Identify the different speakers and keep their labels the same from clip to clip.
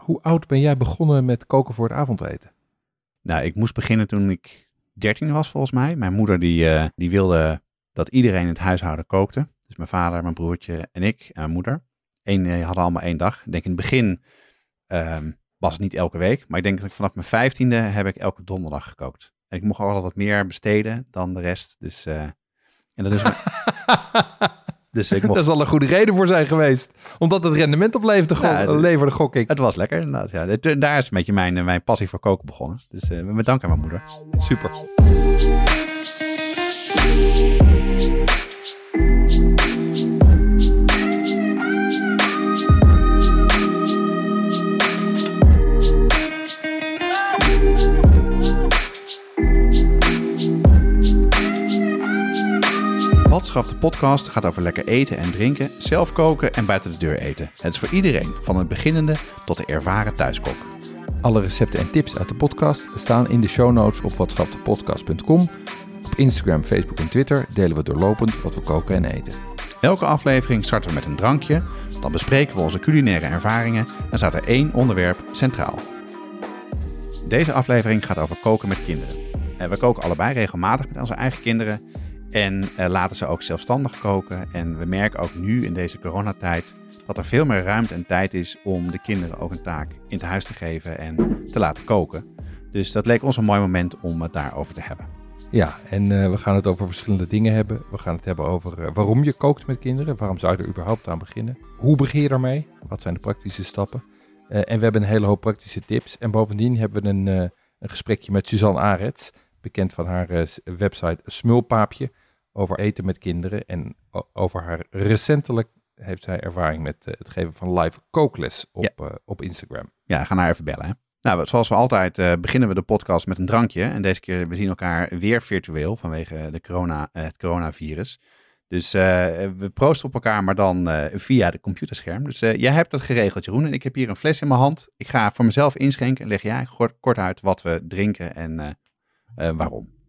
Speaker 1: hoe oud ben jij begonnen met koken voor het avondeten?
Speaker 2: Nou, ik moest beginnen toen ik 13 was volgens mij. Mijn moeder die, eh, die wilde dat iedereen in het huishouden kookte. Dus mijn vader, mijn broertje en ik en mijn moeder. Eén, eh, hadden allemaal één dag. Ik denk in het begin ehm, was het niet elke week. Maar ik denk dat ik vanaf mijn vijftiende heb ik elke donderdag gekookt. En ik mocht altijd wat meer besteden dan de rest. Dus, eh, en dat is... dus ik mocht...
Speaker 1: Daar zal een goede reden voor zijn geweest. Omdat het rendement opleverde, go
Speaker 2: Ja, de-
Speaker 1: leverde, gok ik.
Speaker 2: Het was lekker inderdaad. Ja. Daar is een beetje mijn, eh, mijn passie voor koken begonnen. Dus eh met dank aan mijn moeder.
Speaker 1: Super.
Speaker 2: Watschaf de podcast gaat over lekker eten en drinken, zelf koken en buiten de deur eten. Het is voor iedereen, van het beginnende tot de ervaren thuiskok.
Speaker 1: Alle recepten en tips uit de podcast staan in de show notes op watschapdepodcast.com. Op Instagram, Facebook en Twitter delen we doorlopend wat we koken en eten.
Speaker 2: Elke aflevering starten we met een drankje, dan bespreken we onze culinaire ervaringen en staat er één onderwerp centraal. Deze aflevering gaat over koken met kinderen. Eh, we koken allebei regelmatig met onze eigen kinderen en eh, laten ze ook zelfstandig koken. En we merken ook nu in deze coronatijd dat er veel meer ruimte en tijd is om de kinderen ook een taak in het huis te geven en te laten koken. Dus dat leek ons een mooi moment om het daarover te hebben.
Speaker 1: Ja, en eh, we gaan het over verschillende dingen hebben. We gaan het hebben over eh, waarom je kookt met kinderen. Waarom zou je er überhaupt aan beginnen? Hoe begin je daarmee? Wat zijn de praktische stappen? En we hebben een hele hoop praktische tips. En bovendien hebben we een, een gesprekje met Suzanne Arets, bekend van haar website Smulpaapje, over eten met kinderen. En over haar recentelijk heeft zij ervaring met eh, het geven van live kookles op, eh, op Instagram.
Speaker 2: Ja, ga haar even bellen. Hè? Nou, zoals we altijd eh, beginnen we de podcast met een drankje. En deze keer, we zien elkaar weer virtueel vanwege de corona, het coronavirus. Dus we proosten op elkaar, maar dan via de computerscherm. Dus jij hebt dat geregeld, Jeroen. En ik heb hier een fles in mijn hand. Ik ga voor mezelf inschenken en leg jij kort, kort uit wat we drinken en waarom.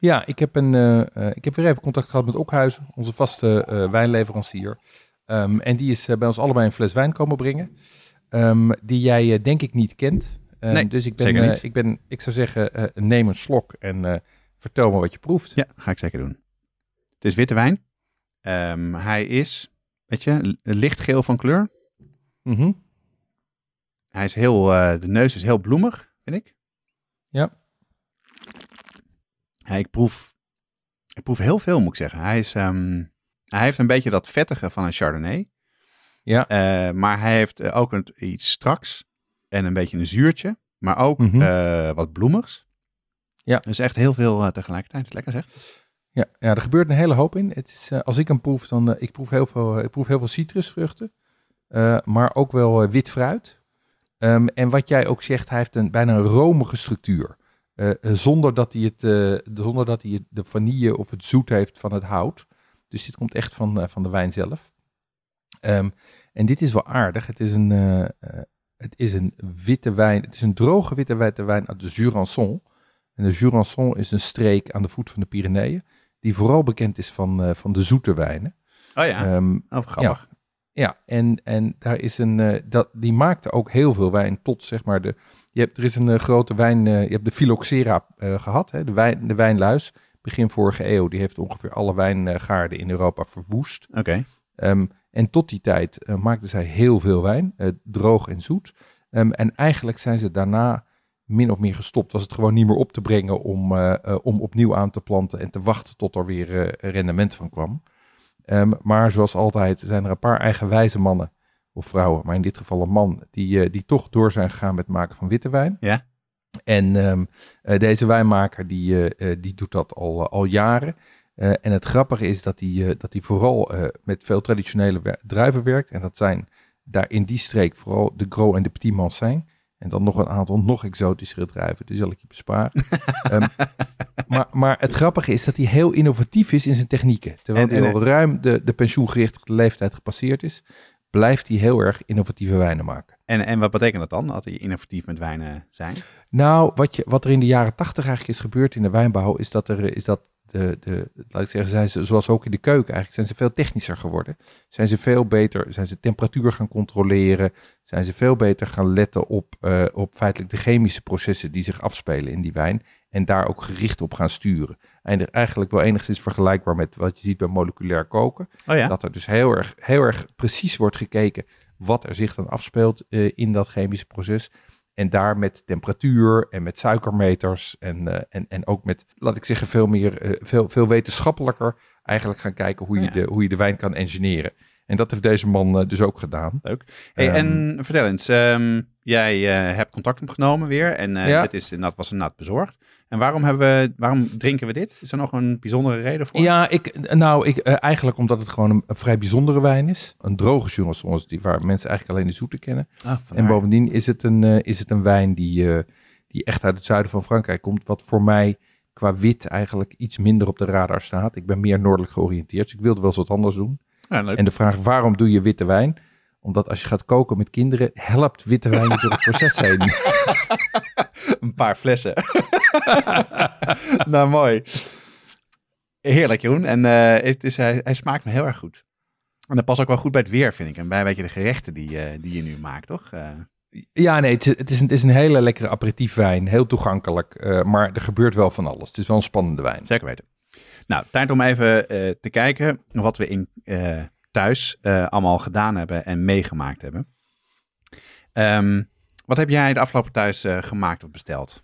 Speaker 1: Ja, ik heb, een, eh, eh, ik heb weer even contact gehad met Okhuizen, onze vaste eh, wijnleverancier. Ehm, en die is bij ons allebei een fles wijn komen brengen, ehm, die jij denk ik niet kent. Ehm,
Speaker 2: Nee,
Speaker 1: dus ik ben,
Speaker 2: zeker niet.
Speaker 1: ik ben, ik zou zeggen, neem een slok en vertel me wat je proeft.
Speaker 2: Ja, ga ik zeker doen. Het is witte wijn. Hij is, weet je, lichtgeel van kleur.
Speaker 1: Mhm.
Speaker 2: Hij is heel, de neus is heel bloemig, vind ik.
Speaker 1: Ja.
Speaker 2: Ja, ik proef, ik proef heel veel, moet ik zeggen. Hij, is, ehm, hij heeft een beetje dat vettige van een Chardonnay.
Speaker 1: Ja.
Speaker 2: Eh, maar hij heeft eh, ook een, iets straks en een beetje een zuurtje. Maar ook
Speaker 1: Mhm.
Speaker 2: eh, wat bloemigs.
Speaker 1: Ja.
Speaker 2: Dus echt heel veel tegelijkertijd. Lekker zeg.
Speaker 1: Ja, ja, er gebeurt een hele hoop in. Het is, als ik hem proef, dan ik proef heel veel, ik proef heel veel citrusvruchten, maar ook wel wit fruit. Um, en wat jij ook zegt, hij heeft een bijna een romige structuur. Uh, zonder dat hij, het, zonder dat hij de vanille of het zoet heeft van het hout. Dus dit komt echt van, van de wijn zelf. Um, en dit is wel aardig. Het is een, het is een witte wijn. Het is een droge witte, witte wijn uit de Jurançon. En de Jurançon is een streek aan de voet van de Pyreneeën die vooral bekend is van, van de zoete wijnen.
Speaker 2: Oh ja, um, oh, grappig.
Speaker 1: Ja, ja en, en daar is een, dat, die maakte ook heel veel wijn tot zeg maar de, je hebt, er is een uh, grote wijn, je hebt de Phylloxera gehad, hè, de, wijn, de wijnluis, begin vorige eeuw, die heeft ongeveer alle wijngaarden in Europa verwoest.
Speaker 2: Oké. Okay.
Speaker 1: Um, en tot die tijd maakten zij heel veel wijn, droog en zoet. Um, en eigenlijk zijn ze daarna min of meer gestopt. Was het gewoon niet meer op te brengen om, uh, om opnieuw aan te planten en te wachten tot er weer rendement van kwam. Um, maar zoals altijd zijn er een paar eigenwijze mannen of vrouwen, maar in dit geval een man, die, die toch door zijn gegaan met het maken van witte wijn.
Speaker 2: Ja.
Speaker 1: En um, deze wijnmaker die, die doet dat al, al jaren. en het grappige is dat hij, dat hij vooral met veel traditionele druiven werkt. En dat zijn daar in die streek vooral de Gros en de Petit Mansin. En dan nog een aantal nog exotischere druiven. Die zal ik je besparen. Ehm, maar, maar het grappige is dat hij heel innovatief is in zijn technieken. Terwijl
Speaker 2: En-
Speaker 1: hij al ruim de, de pensioengerichte leeftijd gepasseerd is, blijft hij heel erg innovatieve wijnen maken.
Speaker 2: En, en wat betekent dat dan, dat die innovatief met wijnen zijn?
Speaker 1: Nou, wat, je, wat er in de jaren tachtig eigenlijk is gebeurd in de wijnbouw, is dat er is dat de, de, laat ik zeggen, zijn ze, zoals ook in de keuken eigenlijk, zijn ze veel technischer geworden. Zijn ze veel beter, zijn ze temperatuur gaan controleren, zijn ze veel beter gaan letten op, eh, op feitelijk de chemische processen die zich afspelen in die wijn. En daar ook gericht op gaan sturen. En eigenlijk wel enigszins vergelijkbaar met wat je ziet bij moleculair koken.
Speaker 2: Oh ja?
Speaker 1: Dat er dus heel erg, heel erg precies wordt gekeken wat er zich dan afspeelt eh, in dat chemische proces. En daar met temperatuur en met suikermeters en, eh, en, en ook met, laat ik zeggen, veel meer, eh, veel, veel wetenschappelijker eigenlijk gaan kijken hoe je,
Speaker 2: Ja.
Speaker 1: de, hoe je de wijn kan engineeren. En dat heeft deze man dus ook gedaan.
Speaker 2: Hey,
Speaker 1: Ehm,
Speaker 2: en vertel eens, ehm, jij eh, hebt contact opgenomen weer en eh
Speaker 1: Ja.
Speaker 2: dit is inderdaad, was inderdaad bezorgd. En waarom, hebben we, waarom drinken we dit? Is er nog een bijzondere reden voor?
Speaker 1: Ja, ik, nou, ik, eh, eigenlijk omdat het gewoon een, een vrij bijzondere wijn is. Een droge zoals die waar mensen eigenlijk alleen de zoete kennen.
Speaker 2: Ah.
Speaker 1: En bovendien is het een, is het een wijn die, die echt uit het zuiden van Frankrijk komt. Wat voor mij qua wit eigenlijk iets minder op de radar staat. Ik ben meer noordelijk georiënteerd, dus ik wilde wel eens wat anders doen.
Speaker 2: Ja.
Speaker 1: En de vraag, waarom doe je witte wijn? Omdat als je gaat koken met kinderen, helpt witte wijn door het proces heen.
Speaker 2: een paar flessen. nou, mooi. Heerlijk, Jeroen. En eh, het is, hij, hij smaakt me heel erg goed. En dat past ook wel goed bij het weer, vind ik. En bij weet je, de gerechten die, eh, die je nu maakt, toch? Eh,
Speaker 1: Ja, nee, het is, het is, een, het is een hele lekkere aperitiefwijn. Heel toegankelijk, maar er gebeurt wel van alles. Het is wel een spannende wijn.
Speaker 2: zeker weten. Nou, tijd om even te kijken wat we in, thuis eh, allemaal gedaan hebben en meegemaakt hebben. Ehm, wat heb jij de afgelopen thuis eh, gemaakt of besteld?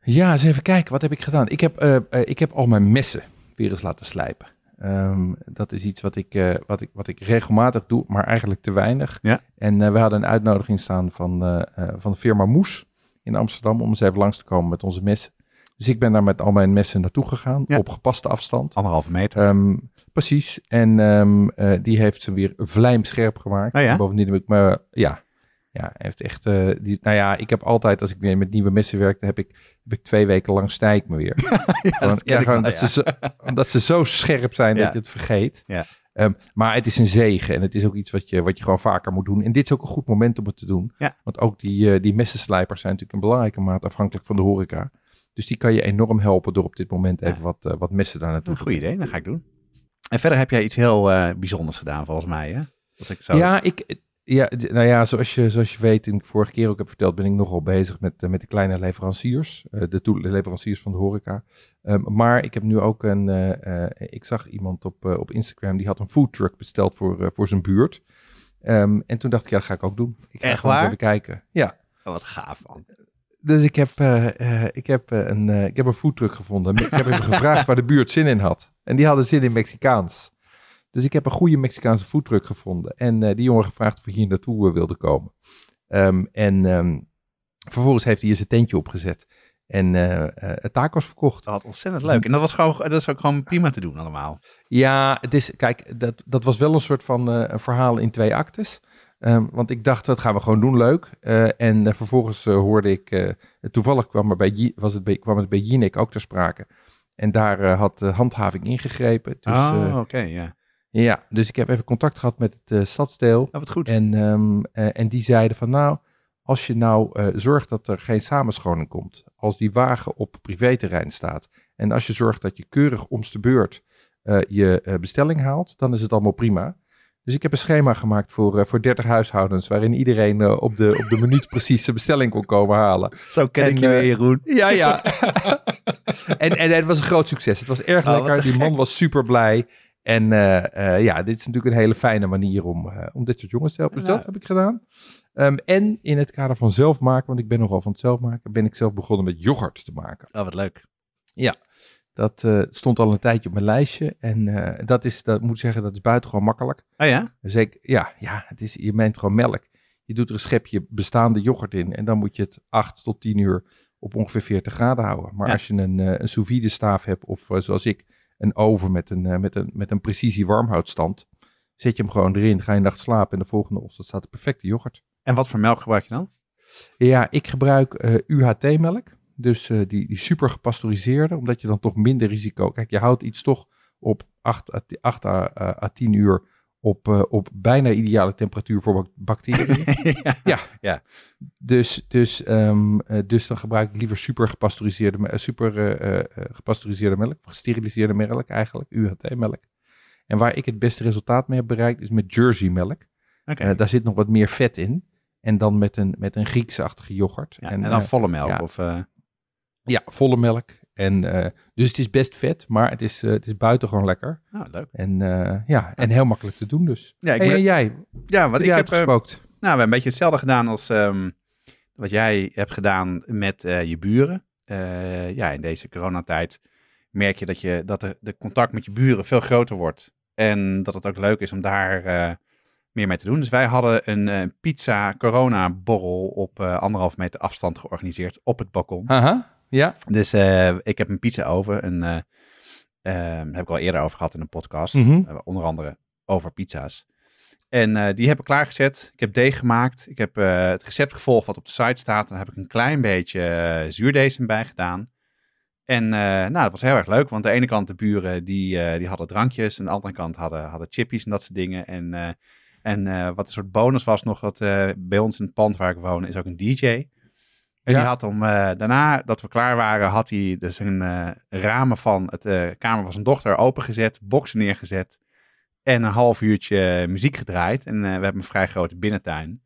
Speaker 1: Ja, eens even kijken. Wat heb ik gedaan? Ik heb, eh, ik heb al mijn messen weer eens laten slijpen. Ehm, dat is iets wat ik, wat, ik, wat ik regelmatig doe, maar eigenlijk te weinig.
Speaker 2: Ja.
Speaker 1: En we hadden een uitnodiging staan van, van de firma Moes in Amsterdam om eens even langs te komen met onze messen. Dus ik ben daar met al mijn messen naartoe gegaan,
Speaker 2: Ja.
Speaker 1: op gepaste afstand.
Speaker 2: Anderhalve meter.
Speaker 1: Ehm, precies. En ehm, eh, die heeft ze weer vlijmscherp gemaakt.
Speaker 2: Oh ja?
Speaker 1: Bovendien heb ik me, ja, ja, heeft echt, eh, die, nou ja, ik heb altijd, als ik weer met nieuwe messen werk, dan heb ik, heb ik twee weken lang snij ik me weer. gewoon,
Speaker 2: dat ken
Speaker 1: ja,
Speaker 2: ik
Speaker 1: gewoon
Speaker 2: wel,
Speaker 1: dat,
Speaker 2: ja.
Speaker 1: ze zo, omdat ze zo scherp zijn dat je het vergeet.
Speaker 2: Ja.
Speaker 1: Ehm, maar het is een zegen en het is ook iets wat je, wat je gewoon vaker moet doen. En dit is ook een goed moment om het te doen. Want ook die, eh, die messenslijpers zijn natuurlijk in belangrijke mate afhankelijk van de horeca. Dus die kan je enorm helpen door op dit moment even wat, wat messen daar naartoe
Speaker 2: Een
Speaker 1: te
Speaker 2: goed idee, dat ga ik doen. En verder heb jij iets heel eh, bijzonders gedaan, volgens mij, hè? Dat ik zo...
Speaker 1: Ja, ik, ja, nou ja, zoals je, zoals je weet en ik vorige keer ook heb verteld, ben ik nogal bezig met, eh, met de kleine leveranciers, eh, de, leveranciers van de horeca. Ehm, maar ik heb nu ook een, ik zag iemand op, op Instagram, die had een foodtruck besteld voor, voor zijn buurt. Ehm, en toen dacht ik, ja, dat ga ik ook doen. Ik ga
Speaker 2: Echt
Speaker 1: gewoon
Speaker 2: waar?
Speaker 1: even kijken. Ja,
Speaker 2: Oh, wat gaaf, man.
Speaker 1: Dus ik heb, eh, eh, ik heb, eh, een, ik heb een foodtruck gevonden. Ik heb even gevraagd waar de buurt zin in had. En die hadden zin in Mexicaans. Dus ik heb een goede Mexicaanse foodtruck gevonden. En die jongen gevraagd of hij hier naartoe wilde komen. Ehm, en ehm, vervolgens heeft hij hier zijn tentje opgezet. En tacos verkocht.
Speaker 2: Dat was ontzettend leuk. En dat was gewoon, dat is ook gewoon prima te doen allemaal.
Speaker 1: Ja, het is, kijk, dat, dat was wel een soort van een verhaal in twee actes. Ehm, want ik dacht, dat gaan we gewoon doen, leuk. Eh, en eh, vervolgens eh, hoorde ik, toevallig kwam, er bij, was het bij, kwam het bij Jinek ook ter sprake. En daar had de handhaving ingegrepen. Dus,
Speaker 2: oh,
Speaker 1: eh,
Speaker 2: oké, ja.
Speaker 1: ja, dus ik heb even contact gehad met het stadsdeel.
Speaker 2: Nou, wat goed.
Speaker 1: En, ehm, eh, en die zeiden van nou, als je nou zorgt dat er geen samenscholing komt, als die wagen op privéterrein staat en als je zorgt dat je keurig omst de beurt je bestelling haalt, dan is het allemaal prima. Dus ik heb een schema gemaakt voor, eh, voor 30 huishoudens, waarin iedereen eh, op, de, op de minuut precies zijn bestelling kon komen halen.
Speaker 2: Zo ken
Speaker 1: en,
Speaker 2: ik je
Speaker 1: eh,
Speaker 2: weer, Jeroen.
Speaker 1: Ja, ja. en, en het was een groot succes. Het was erg
Speaker 2: Oh, wat
Speaker 1: lekker. Die man was super blij. En eh, eh, ja, dit is natuurlijk een hele fijne manier om, eh, om dit soort jongens te helpen. Dus
Speaker 2: Ja.
Speaker 1: dat heb ik gedaan. Ehm, en in het kader van zelf maken, want ik ben nogal van het zelf maken, ben ik zelf begonnen met yoghurt te maken.
Speaker 2: Oh, wat leuk.
Speaker 1: Dat eh, stond al een tijdje op mijn lijstje. En eh, dat is, dat moet ik zeggen, dat is buitengewoon makkelijk.
Speaker 2: Oh ja?
Speaker 1: Zeker, ja, ja het is, je meent gewoon melk. Je doet er een schepje bestaande yoghurt in en dan moet je het 8 tot 10 uur op ongeveer 40 graden houden. Maar
Speaker 2: Ja.
Speaker 1: als je een, eh, een sous vide staaf hebt of zoals ik een oven met een, met een, met een precisie warmhoudstand, zet je hem gewoon erin, ga je een nacht slapen en de volgende ochtend staat de perfecte yoghurt.
Speaker 2: En wat voor melk gebruik je dan?
Speaker 1: Ja, ik gebruik UHT-melk. Dus eh, die, die super gepasteuriseerde, omdat je dan toch minder risico... Kijk, je houdt iets toch op 8 à, 8 à, à 10 uur op, eh, op bijna ideale temperatuur voor bacteriën.
Speaker 2: ja.
Speaker 1: Ja.
Speaker 2: ja.
Speaker 1: Dus, dus, ehm, eh, dus dan gebruik ik liever super gepasteuriseerde, eh, super eh, eh, eh, gepasteuriseerde melk, gesteriliseerde melk eigenlijk, UHT-melk. En waar ik het beste resultaat mee heb bereikt is met Jersey melk. Eh, daar zit nog wat meer vet in. En dan met een, met een Grieksachtige yoghurt.
Speaker 2: Ja, en, dan
Speaker 1: eh,
Speaker 2: volle melk.
Speaker 1: ja.
Speaker 2: Of, eh,
Speaker 1: ja, volle melk. En, eh, dus het is best vet, maar het is, eh, het is buitengewoon lekker.
Speaker 2: nou, leuk.
Speaker 1: En, eh, ja, en heel makkelijk te doen dus.
Speaker 2: Ja, ik
Speaker 1: Hey,
Speaker 2: ben-
Speaker 1: en jij,
Speaker 2: ja wat ik heb,
Speaker 1: uitgespookt?
Speaker 2: nou, we hebben een beetje hetzelfde gedaan als ehm, wat jij hebt gedaan met je buren. Ja, in deze coronatijd merk je dat, je dat de, de contact met je buren veel groter wordt. En dat het ook leuk is om daar meer mee te doen. Dus wij hadden een pizza corona borrel op eh, anderhalf meter afstand georganiseerd op het balkon.
Speaker 1: Aha, ja.
Speaker 2: Dus eh, ik heb een pizza oven. Een, eh, ehm, heb ik al eerder over gehad in een podcast.
Speaker 1: Mhm.
Speaker 2: Onder andere over pizza's. En eh, die heb ik klaargezet. Ik heb deeg gemaakt. Ik heb het recept gevolgd wat op de site staat. Dan heb ik een klein beetje zuurdees erbij gedaan. En nou, dat was heel erg leuk. Want aan de ene kant de buren die, die hadden drankjes. En aan de andere kant hadden, hadden chippies en dat soort dingen. En, en wat een soort bonus was nog, dat bij ons in het pand waar ik woon is ook een DJ. En
Speaker 1: Ja.
Speaker 2: die had om, eh, daarna dat we klaar waren, had hij dus een eh, ramen van het eh, kamer van zijn dochter opengezet, boksen neergezet en een half uurtje muziek gedraaid. En we hebben een vrij grote binnentuin.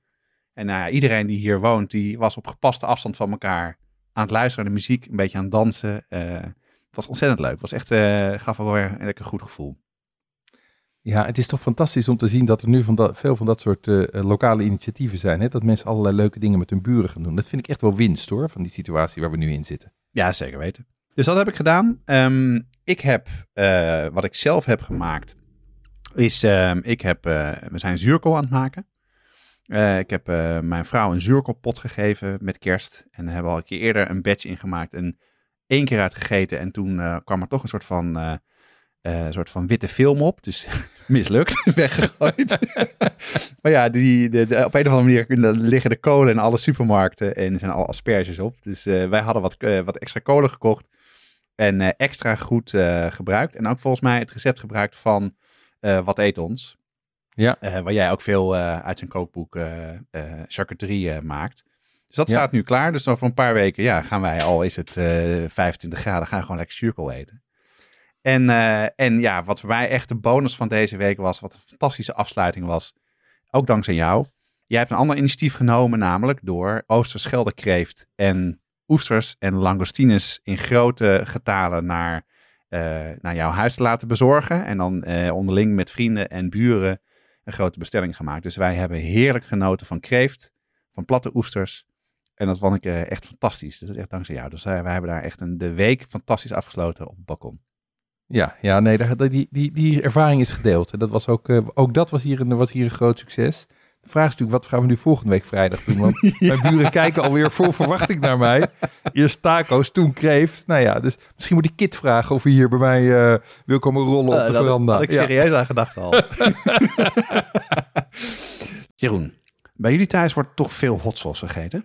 Speaker 2: En iedereen die hier woont, die was op gepaste afstand van elkaar aan het luisteren naar de muziek, een beetje aan het dansen. Het was ontzettend leuk. Het was echt, gaf wel weer een lekker goed gevoel.
Speaker 1: Ja, het is toch fantastisch om te zien dat er nu veel van dat soort eh, eh, lokale initiatieven zijn. Hè? Dat mensen allerlei leuke dingen met hun buren gaan doen. Dat vind ik echt wel winst hoor, van die situatie waar we nu in zitten.
Speaker 2: Ja, zeker weten. Dus dat heb ik gedaan. Ehm, ik heb, eh, wat ik zelf heb gemaakt, is, ehm, ik heb, we zijn zuurkool aan het maken. Ik heb mijn vrouw een zuurkoolpot gegeven met kerst. En daar hebben we al een keer eerder een batch in gemaakt en één keer uit gegeten. En toen kwam er toch een soort van, een soort van witte film op. Dus mislukt, weggegooid. maar ja, die, de, de- op een of andere manier liggen de kolen in alle supermarkten en er zijn al asperges op. Dus eh, wij hadden wat, eh, wat extra kolen gekocht en extra goed gebruikt. En ook volgens mij het recept gebruikt van Wat Eet Ons.
Speaker 1: Ja.
Speaker 2: Waar jij ook veel uit zijn kookboek charcuterie maakt. Dus dat
Speaker 1: Ja.
Speaker 2: staat nu klaar. Dus over een paar weken ja, gaan wij, al is het eh 25 graden, gaan we gewoon lekker zuurkool eten. En, eh, en ja, wat voor mij echt de bonus van deze week was, wat een fantastische afsluiting was, ook dankzij jou. Jij hebt een ander initiatief genomen, namelijk door Oosterscheldekreeft en oesters en langoustines in grote getalen naar, eh, naar jouw huis te laten bezorgen. En dan eh, onderling met vrienden en buren een grote bestelling gemaakt. Dus wij hebben heerlijk genoten van kreeft, van platte oesters. En dat vond ik echt fantastisch. Dat is echt dankzij jou. Dus wij hebben daar echt een, de week fantastisch afgesloten op het balkon.
Speaker 1: Ja, ja nee, daar- die, die, die ervaring is gedeeld. En dat was ook, eh, ook dat was hier, een, was hier een groot succes. De vraag is natuurlijk, wat gaan we nu volgende week vrijdag doen? Want mijn buren kijken alweer vol verwachting naar mij. Eerst taco's, toen kreeft. Nou ja, dus misschien moet ik Kit vragen of hij hier bij mij eh, wil komen rollen op de veranda.
Speaker 2: Had ik
Speaker 1: Ja.
Speaker 2: serieus aan gedacht al. Jeroen, bij jullie thuis wordt toch veel hot sauce gegeten?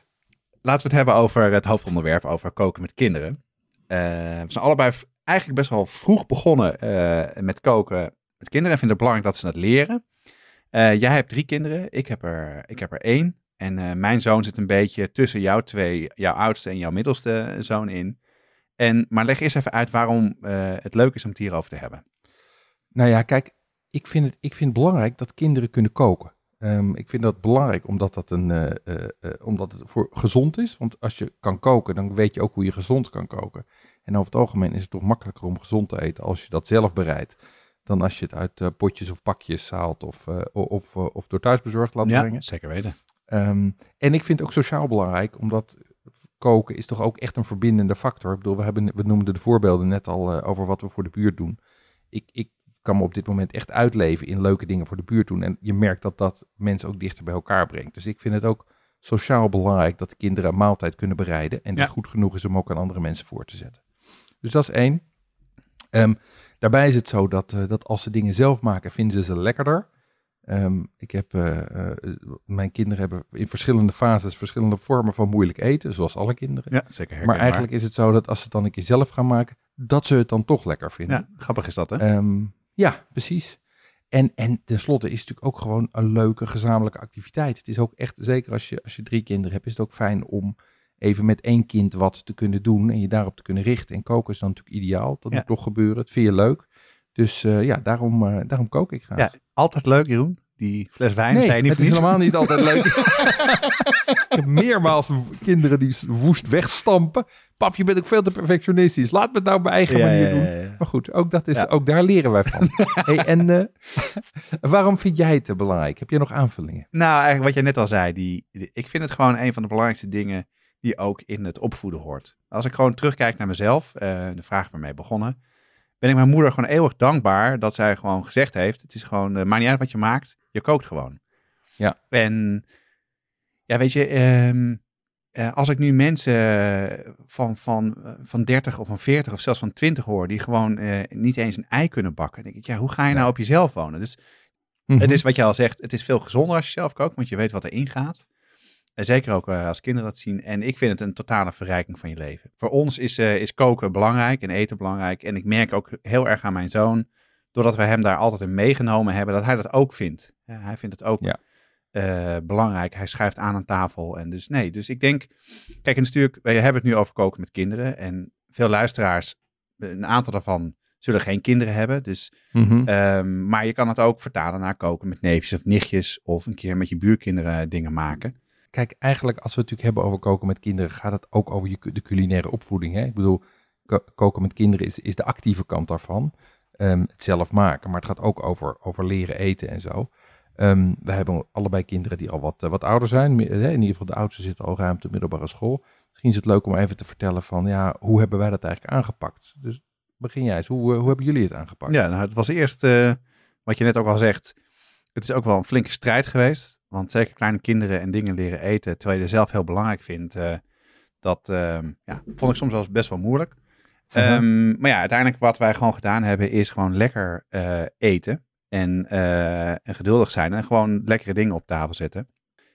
Speaker 2: laten we het hebben over het hoofdonderwerp, over koken met kinderen. Eh, we zijn allebei eigenlijk best wel vroeg begonnen eh, met koken met kinderen. En vinden het belangrijk dat ze dat leren. Eh, jij hebt drie kinderen, ik heb er, ik heb er één. En mijn zoon zit een beetje tussen jouw twee, jouw oudste en jouw middelste zoon in. En, maar leg eerst even uit waarom het leuk is om het hierover te hebben.
Speaker 1: Nou ja, kijk, ik vind, het, ik vind het belangrijk dat kinderen kunnen koken. Ehm, ik vind dat belangrijk omdat, dat een, eh, eh, eh, omdat het voor gezond is. Want als je kan koken, dan weet je ook hoe je gezond kan koken. En over het algemeen is het toch makkelijker om gezond te eten als je dat zelf bereidt. Dan als je het uit potjes of pakjes haalt of, of, of door thuisbezorgd laat
Speaker 2: Ja,
Speaker 1: brengen.
Speaker 2: zeker weten.
Speaker 1: Ehm, en ik vind het ook sociaal belangrijk, omdat koken is toch ook echt een verbindende factor. Ik bedoel, we, hebben, we noemden de voorbeelden net al over wat we voor de buurt doen. Ik, ik kan me op dit moment echt uitleven in leuke dingen voor de buurt doen. En je merkt dat dat mensen ook dichter bij elkaar brengt. Dus ik vind het ook sociaal belangrijk dat de kinderen een maaltijd kunnen bereiden. En
Speaker 2: Ja.
Speaker 1: goed genoeg is om ook aan andere mensen voor te zetten. Dus dat is één. Ehm, daarbij is het zo dat, eh, dat als ze dingen zelf maken, vinden ze ze lekkerder. Ehm, ik heb, eh, eh, mijn kinderen hebben in verschillende fases verschillende vormen van moeilijk eten, zoals alle kinderen.
Speaker 2: Ja, zeker
Speaker 1: maar eigenlijk is het zo dat als ze het dan een keer zelf gaan maken, dat ze het dan toch lekker vinden.
Speaker 2: Ja, grappig is dat, hè?
Speaker 1: Ehm, ja, precies. En, en tenslotte is het natuurlijk ook gewoon een leuke gezamenlijke activiteit. Het is ook echt, zeker als je, als je drie kinderen hebt, is het ook fijn om even met één kind wat te kunnen doen en je daarop te kunnen richten. En koken is dan natuurlijk ideaal. Dat
Speaker 2: Ja.
Speaker 1: moet toch gebeuren. Dat vind je leuk. Dus eh, ja, daarom, eh, daarom kook ik graag.
Speaker 2: Ja, altijd leuk, Jeroen. Die fles wijn,
Speaker 1: nee,
Speaker 2: niet
Speaker 1: het is
Speaker 2: niets.
Speaker 1: helemaal niet altijd leuk. ik heb meermaals kinderen die woest wegstampen. Pap, je bent ook veel te perfectionistisch. Laat me het nou op mijn eigen
Speaker 2: Ja,
Speaker 1: manier doen.
Speaker 2: ja, ja.
Speaker 1: Maar goed, ook, dat is, ook daar leren wij van. hey, en eh, waarom vind jij het belangrijk? Heb je nog aanvullingen?
Speaker 2: Nou, eigenlijk wat jij net al zei. Die, die- ik vind het gewoon een van de belangrijkste dingen die ook in het opvoeden hoort. Als ik gewoon terugkijk naar mezelf, eh, de vraag waarmee begonnen, ben ik mijn moeder gewoon eeuwig dankbaar dat zij gewoon gezegd heeft, het is gewoon, eh, maakt niet uit wat je maakt, je kookt gewoon.
Speaker 1: Ja.
Speaker 2: En ja, weet je, ehm, eh, als ik nu mensen van, van, eh, van 30 of van 40 of zelfs van 20 hoor, die gewoon eh, niet eens een ei kunnen bakken, denk ik, ja, hoe ga je nou op jezelf wonen? Dus
Speaker 1: Mhm.
Speaker 2: het is wat je al zegt, het is veel gezonder als je zelf kookt, want je weet wat erin gaat. En zeker ook eh, als kinderen dat zien. En ik vind het een totale verrijking van je leven. Voor ons is, eh, is koken belangrijk en eten belangrijk. En ik merk ook heel erg aan mijn zoon, doordat we hem daar altijd in meegenomen hebben, dat hij dat ook vindt. Ja, hij vindt het ook
Speaker 1: Ja.
Speaker 2: eh, belangrijk. Hij schuift aan aan tafel. En dus nee, dus ik denk, kijk, en natuurlijk, we hebben het nu over koken met kinderen. En veel luisteraars, een aantal daarvan zullen geen kinderen hebben. Dus
Speaker 1: Mhm.
Speaker 2: Ehm, maar je kan het ook vertalen naar koken met neefjes of nichtjes. Of een keer met je buurkinderen dingen maken.
Speaker 1: Kijk, eigenlijk als we het natuurlijk hebben over koken met kinderen, gaat het ook over je, de culinaire opvoeding. Hè? Ik bedoel, ko- koken met kinderen is, is de actieve kant daarvan. Ehm, het zelf maken, maar het gaat ook over, over leren eten en zo. Ehm, we hebben allebei kinderen die al wat, eh, wat ouder zijn. In ieder geval de oudste zit al ruim op de middelbare school. Misschien is het leuk om even te vertellen van, ja, hoe hebben wij dat eigenlijk aangepakt? Dus begin jij eens, hoe, eh, hoe hebben jullie het aangepakt?
Speaker 2: Ja, nou, het was eerst, eh, wat je net ook al zegt, het is ook wel een flinke strijd geweest. Want zeker kleine kinderen en dingen leren eten, terwijl je er zelf heel belangrijk vindt, dat ehm, ja, vond ik soms wel best wel moeilijk. Ehm, maar ja, uiteindelijk wat wij gewoon gedaan hebben, is gewoon lekker eh, eten. En, eh, en geduldig zijn en gewoon lekkere dingen op tafel zetten.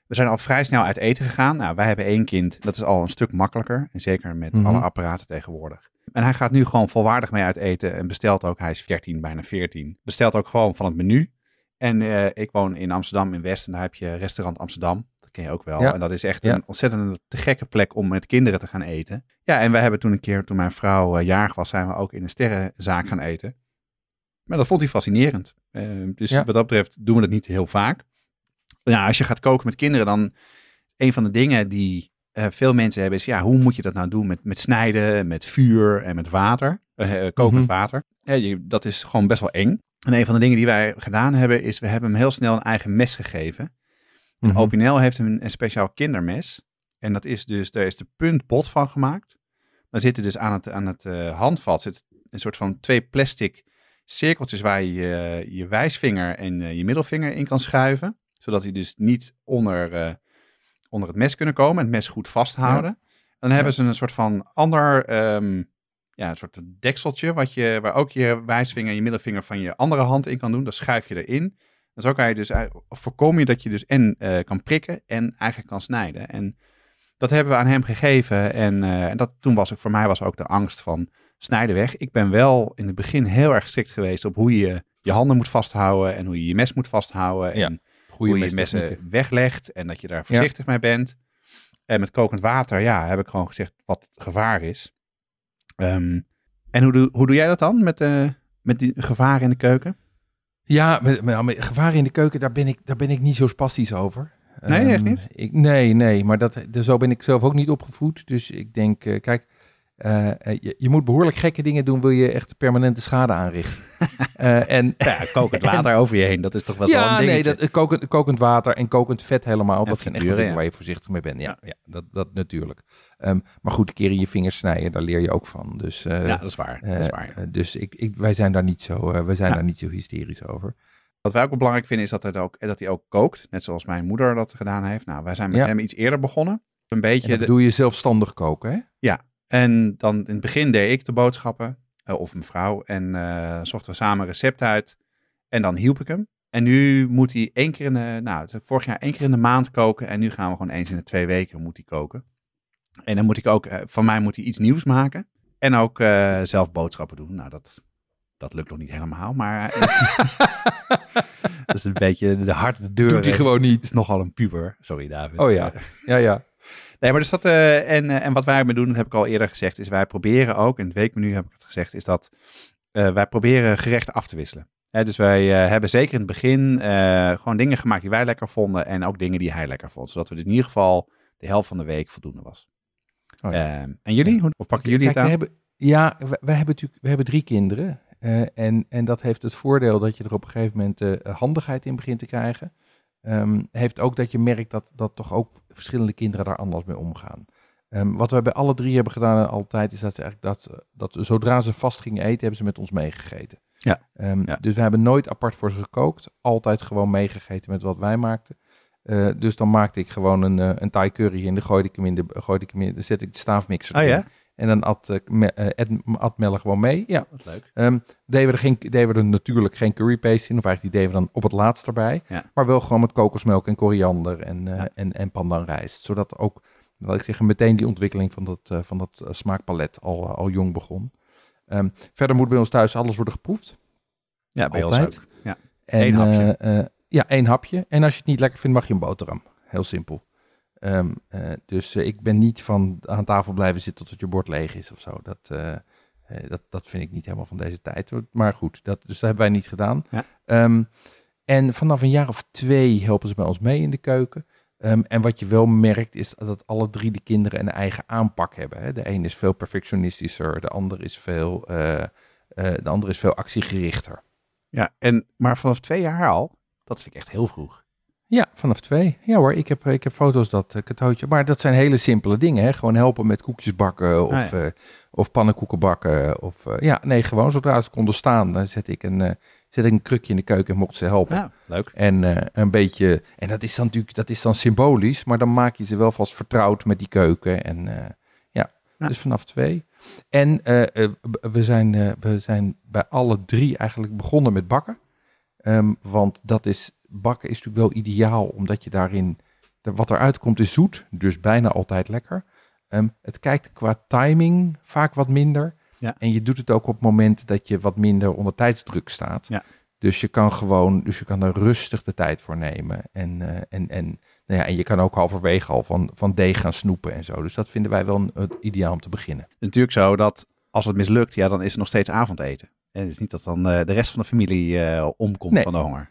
Speaker 2: We zijn al vrij snel uit eten gegaan. Nou, wij hebben één kind, dat is al een stuk makkelijker. En zeker met
Speaker 1: Mhm.
Speaker 2: alle apparaten tegenwoordig. En hij gaat nu gewoon volwaardig mee uit eten en bestelt ook, hij is 13, bijna 14, bestelt ook gewoon van het menu. En eh, ik woon in Amsterdam in West en daar heb je restaurant Amsterdam. Ken je ook wel.
Speaker 1: Ja.
Speaker 2: En dat is echt
Speaker 1: Ja.
Speaker 2: een ontzettend te gekke plek om met kinderen te gaan eten. Ja, en wij hebben toen een keer, toen mijn vrouw eh, jarig was, zijn we ook in een sterrenzaak gaan eten. Maar dat vond hij fascinerend. Eh, dus
Speaker 1: Ja.
Speaker 2: wat dat betreft doen we dat niet heel vaak. Ja, als je gaat koken met kinderen, dan een van de dingen die eh, veel mensen hebben is, ja, hoe moet je dat nou doen met, met snijden, met vuur en met water? Eh, koken met
Speaker 1: Mhm.
Speaker 2: water. Ja, je, dat is gewoon best wel eng. En een van de dingen die wij gedaan hebben, is we hebben hem heel snel een eigen mes gegeven. En
Speaker 1: Mhm.
Speaker 2: Opinel heeft een, een speciaal kindermes. En dat is dus, daar is de punt bot van gemaakt. Dan zitten dus aan het, aan het eh, handvat zit een soort van twee plastic cirkeltjes waar je je, je wijsvinger en eh, je middelvinger in kan schuiven. Zodat die dus niet onder, eh, onder het mes kunnen komen en het mes goed vasthouden. Dan hebben ze een soort van ander, ehm, ja, een soort dekseltje wat je, waar ook je wijsvinger en je middelvinger van je andere hand in kan doen. Dat schuif je erin. En zo kan je dus, voorkom je dat je dus en eh, kan prikken en eigenlijk kan snijden. En dat hebben we aan hem gegeven. En, eh, en dat, toen was ik, voor mij was ook de angst van snijden weg. Ik ben wel in het begin heel erg strikt geweest op hoe je je handen moet vasthouden en hoe je je mes moet vasthouden. En hoe je
Speaker 1: mestechnieken.
Speaker 2: messen weglegt en dat je daar voorzichtig mee bent. En met kokend water, ja, heb ik gewoon gezegd wat het gevaar is. Ehm, en hoe doe, hoe doe jij dat dan met, eh met die gevaar in de keuken?
Speaker 1: Ja, met gevaren in de keuken, daar ben ik, daar ben ik niet zo spastisch over.
Speaker 2: Nee, echt
Speaker 1: Ehm,
Speaker 2: niet?
Speaker 1: Ik, nee, nee, maar dat, dus zo ben ik zelf ook niet opgevoed. Dus ik denk, eh, kijk, eh, eh, je, je moet behoorlijk gekke dingen doen, wil je echt permanente schade aanrichten. Eh, en
Speaker 2: Ja, kokend water over je heen, dat is toch wel zo'n
Speaker 1: ja, nee,
Speaker 2: dingetje.
Speaker 1: dat, eh, kokend, kokend water en kokend vet helemaal.
Speaker 2: Ja,
Speaker 1: dat zijn echt dingen
Speaker 2: ja.
Speaker 1: waar je voorzichtig mee bent. Ja, ja dat, dat natuurlijk. Ehm, maar goed, een keer in je vingers snijden, daar leer je ook van. Dus,
Speaker 2: Ja, dat is waar. Dat is waar.
Speaker 1: dus ik, ik, wij zijn daar niet zo, wij zijn
Speaker 2: Ja.
Speaker 1: daar niet zo hysterisch over.
Speaker 2: Wat wij ook belangrijk vinden is dat, het ook, dat hij ook kookt. Net zoals mijn moeder dat gedaan heeft. Nou, wij zijn met
Speaker 1: Ja.
Speaker 2: hem iets eerder begonnen. Een beetje.
Speaker 1: En dat
Speaker 2: de-
Speaker 1: bedoel je zelfstandig koken, hè?
Speaker 2: En dan in het begin deed ik de boodschappen, eh, of mevrouw, en eh, zochten we samen een recept uit. En dan hielp ik hem. En nu moet hij één keer in de, nou, het vorig jaar één keer in de maand koken. En nu gaan we gewoon eens in de twee weken moet hij koken. En dan moet ik ook, eh, van mij moet hij iets nieuws maken. En ook eh, zelf boodschappen doen. Nou, dat, dat lukt nog niet helemaal, maar dat is een beetje de harde deur.
Speaker 1: Doet hij gewoon
Speaker 2: Het
Speaker 1: niet.
Speaker 2: is nogal een puber. Sorry, David.
Speaker 1: Oh ja. Ja, ja.
Speaker 2: Nee, maar dus dat, eh, en, eh, en wat wij doen, dat heb ik al eerder gezegd, is wij proberen ook, in het weekmenu heb ik het gezegd, is dat eh, wij proberen gerechten af te wisselen. Dus wij hebben zeker in het begin gewoon dingen gemaakt die wij lekker vonden en ook dingen die hij lekker vond. Zodat we in ieder geval de helft van de week voldoende was.
Speaker 1: Oh ja.
Speaker 2: Ehm, en jullie? Hoe, of pakken jullie
Speaker 1: Kijk,
Speaker 2: het aan?
Speaker 1: hebben, ja, we hebben natuurlijk we hebben drie kinderen. en, en dat heeft het voordeel dat je er op een gegeven moment handigheid in begint te krijgen. Ehm, heeft ook dat je merkt dat, dat toch ook verschillende kinderen daar anders mee omgaan. Ehm, wat we bij alle drie hebben gedaan eh, altijd, is dat ze eigenlijk dat, dat zodra ze vast gingen eten, hebben ze met ons meegegeten.
Speaker 2: Ja.
Speaker 1: Ehm,
Speaker 2: Ja.
Speaker 1: Dus we hebben nooit apart voor ze gekookt, altijd gewoon meegegeten met wat wij maakten. Eh, dus dan maakte ik gewoon een, eh, een Thai curry en dan gooide ik hem in de, gooide ik hem in, dan zet ik de staafmixer
Speaker 2: Oh ja?
Speaker 1: En dan at, eh, Ed- at Melle gewoon mee. Ja.
Speaker 2: Wat leuk.
Speaker 1: Ehm, deden, we er geen, deden we er natuurlijk geen curry paste in. Of eigenlijk die deden we dan op het laatst erbij.
Speaker 2: Ja.
Speaker 1: Maar wel gewoon met kokosmelk en koriander en, eh
Speaker 2: Ja.
Speaker 1: en, en pandanrijst. Zodat ook, laat ik zeggen, meteen die ontwikkeling van dat, van dat smaakpalet al, al jong begon. Ehm, verder moet bij ons thuis alles worden geproefd.
Speaker 2: Ja, bij
Speaker 1: Altijd.
Speaker 2: ons ook. Ja.
Speaker 1: En,
Speaker 2: Eén hapje.
Speaker 1: ja, één hapje. En als je het niet lekker vindt, mag je een boterham. Heel simpel. Ehm, eh, dus eh, ik ben niet van aan tafel blijven zitten tot je bord leeg is of zo. Dat, eh, dat, dat vind ik niet helemaal van deze tijd. Maar goed, dat, dus dat hebben wij niet gedaan.
Speaker 2: Ja.
Speaker 1: Ehm, en vanaf een jaar of twee helpen ze bij ons mee in de keuken. Ehm, en wat je wel merkt is dat alle drie de kinderen een eigen aanpak hebben. Hè. De een is veel perfectionistischer, de ander is veel, de ander is veel actiegerichter.
Speaker 2: ja, en, maar vanaf twee jaar al, dat vind ik echt heel vroeg.
Speaker 1: Ja, vanaf twee. Ja hoor, ik heb, ik heb foto's dat uh, cadeautje. Maar dat zijn hele simpele dingen. Hè? Gewoon helpen met koekjes bakken of,
Speaker 2: Ah, ja.
Speaker 1: eh, of pannenkoeken bakken. Of, eh, ja, nee, gewoon zodra ze konden staan, dan zet ik een, eh, zet ik een krukje in de keuken en mocht ze helpen.
Speaker 2: Ja, leuk.
Speaker 1: En eh, een beetje, en dat is dan natuurlijk, dat is dan symbolisch, maar dan maak je ze wel vast vertrouwd met die keuken. En eh, ja,
Speaker 2: Ja.
Speaker 1: dus vanaf twee. En eh, eh, we, zijn, eh, we zijn bij alle drie eigenlijk begonnen met bakken. Ehm, want dat is, bakken is natuurlijk wel ideaal, omdat je daarin, wat eruit komt is zoet, dus bijna altijd lekker. Ehm, het kijkt qua timing vaak wat minder.
Speaker 2: Ja.
Speaker 1: En je doet het ook op het moment dat je wat minder onder tijdsdruk staat.
Speaker 2: Ja.
Speaker 1: Dus je kan gewoon, dus je kan er rustig de tijd voor nemen. En, eh, en, en, nou ja, en je kan ook halverwege al van, van deeg gaan snoepen en zo. Dus dat vinden wij wel een, ideaal om te beginnen.
Speaker 2: Natuurlijk zo dat als het mislukt, ja, dan is het nog steeds avondeten. En het is niet dat dan eh, de rest van de familie eh, omkomt
Speaker 1: Nee.
Speaker 2: van de honger.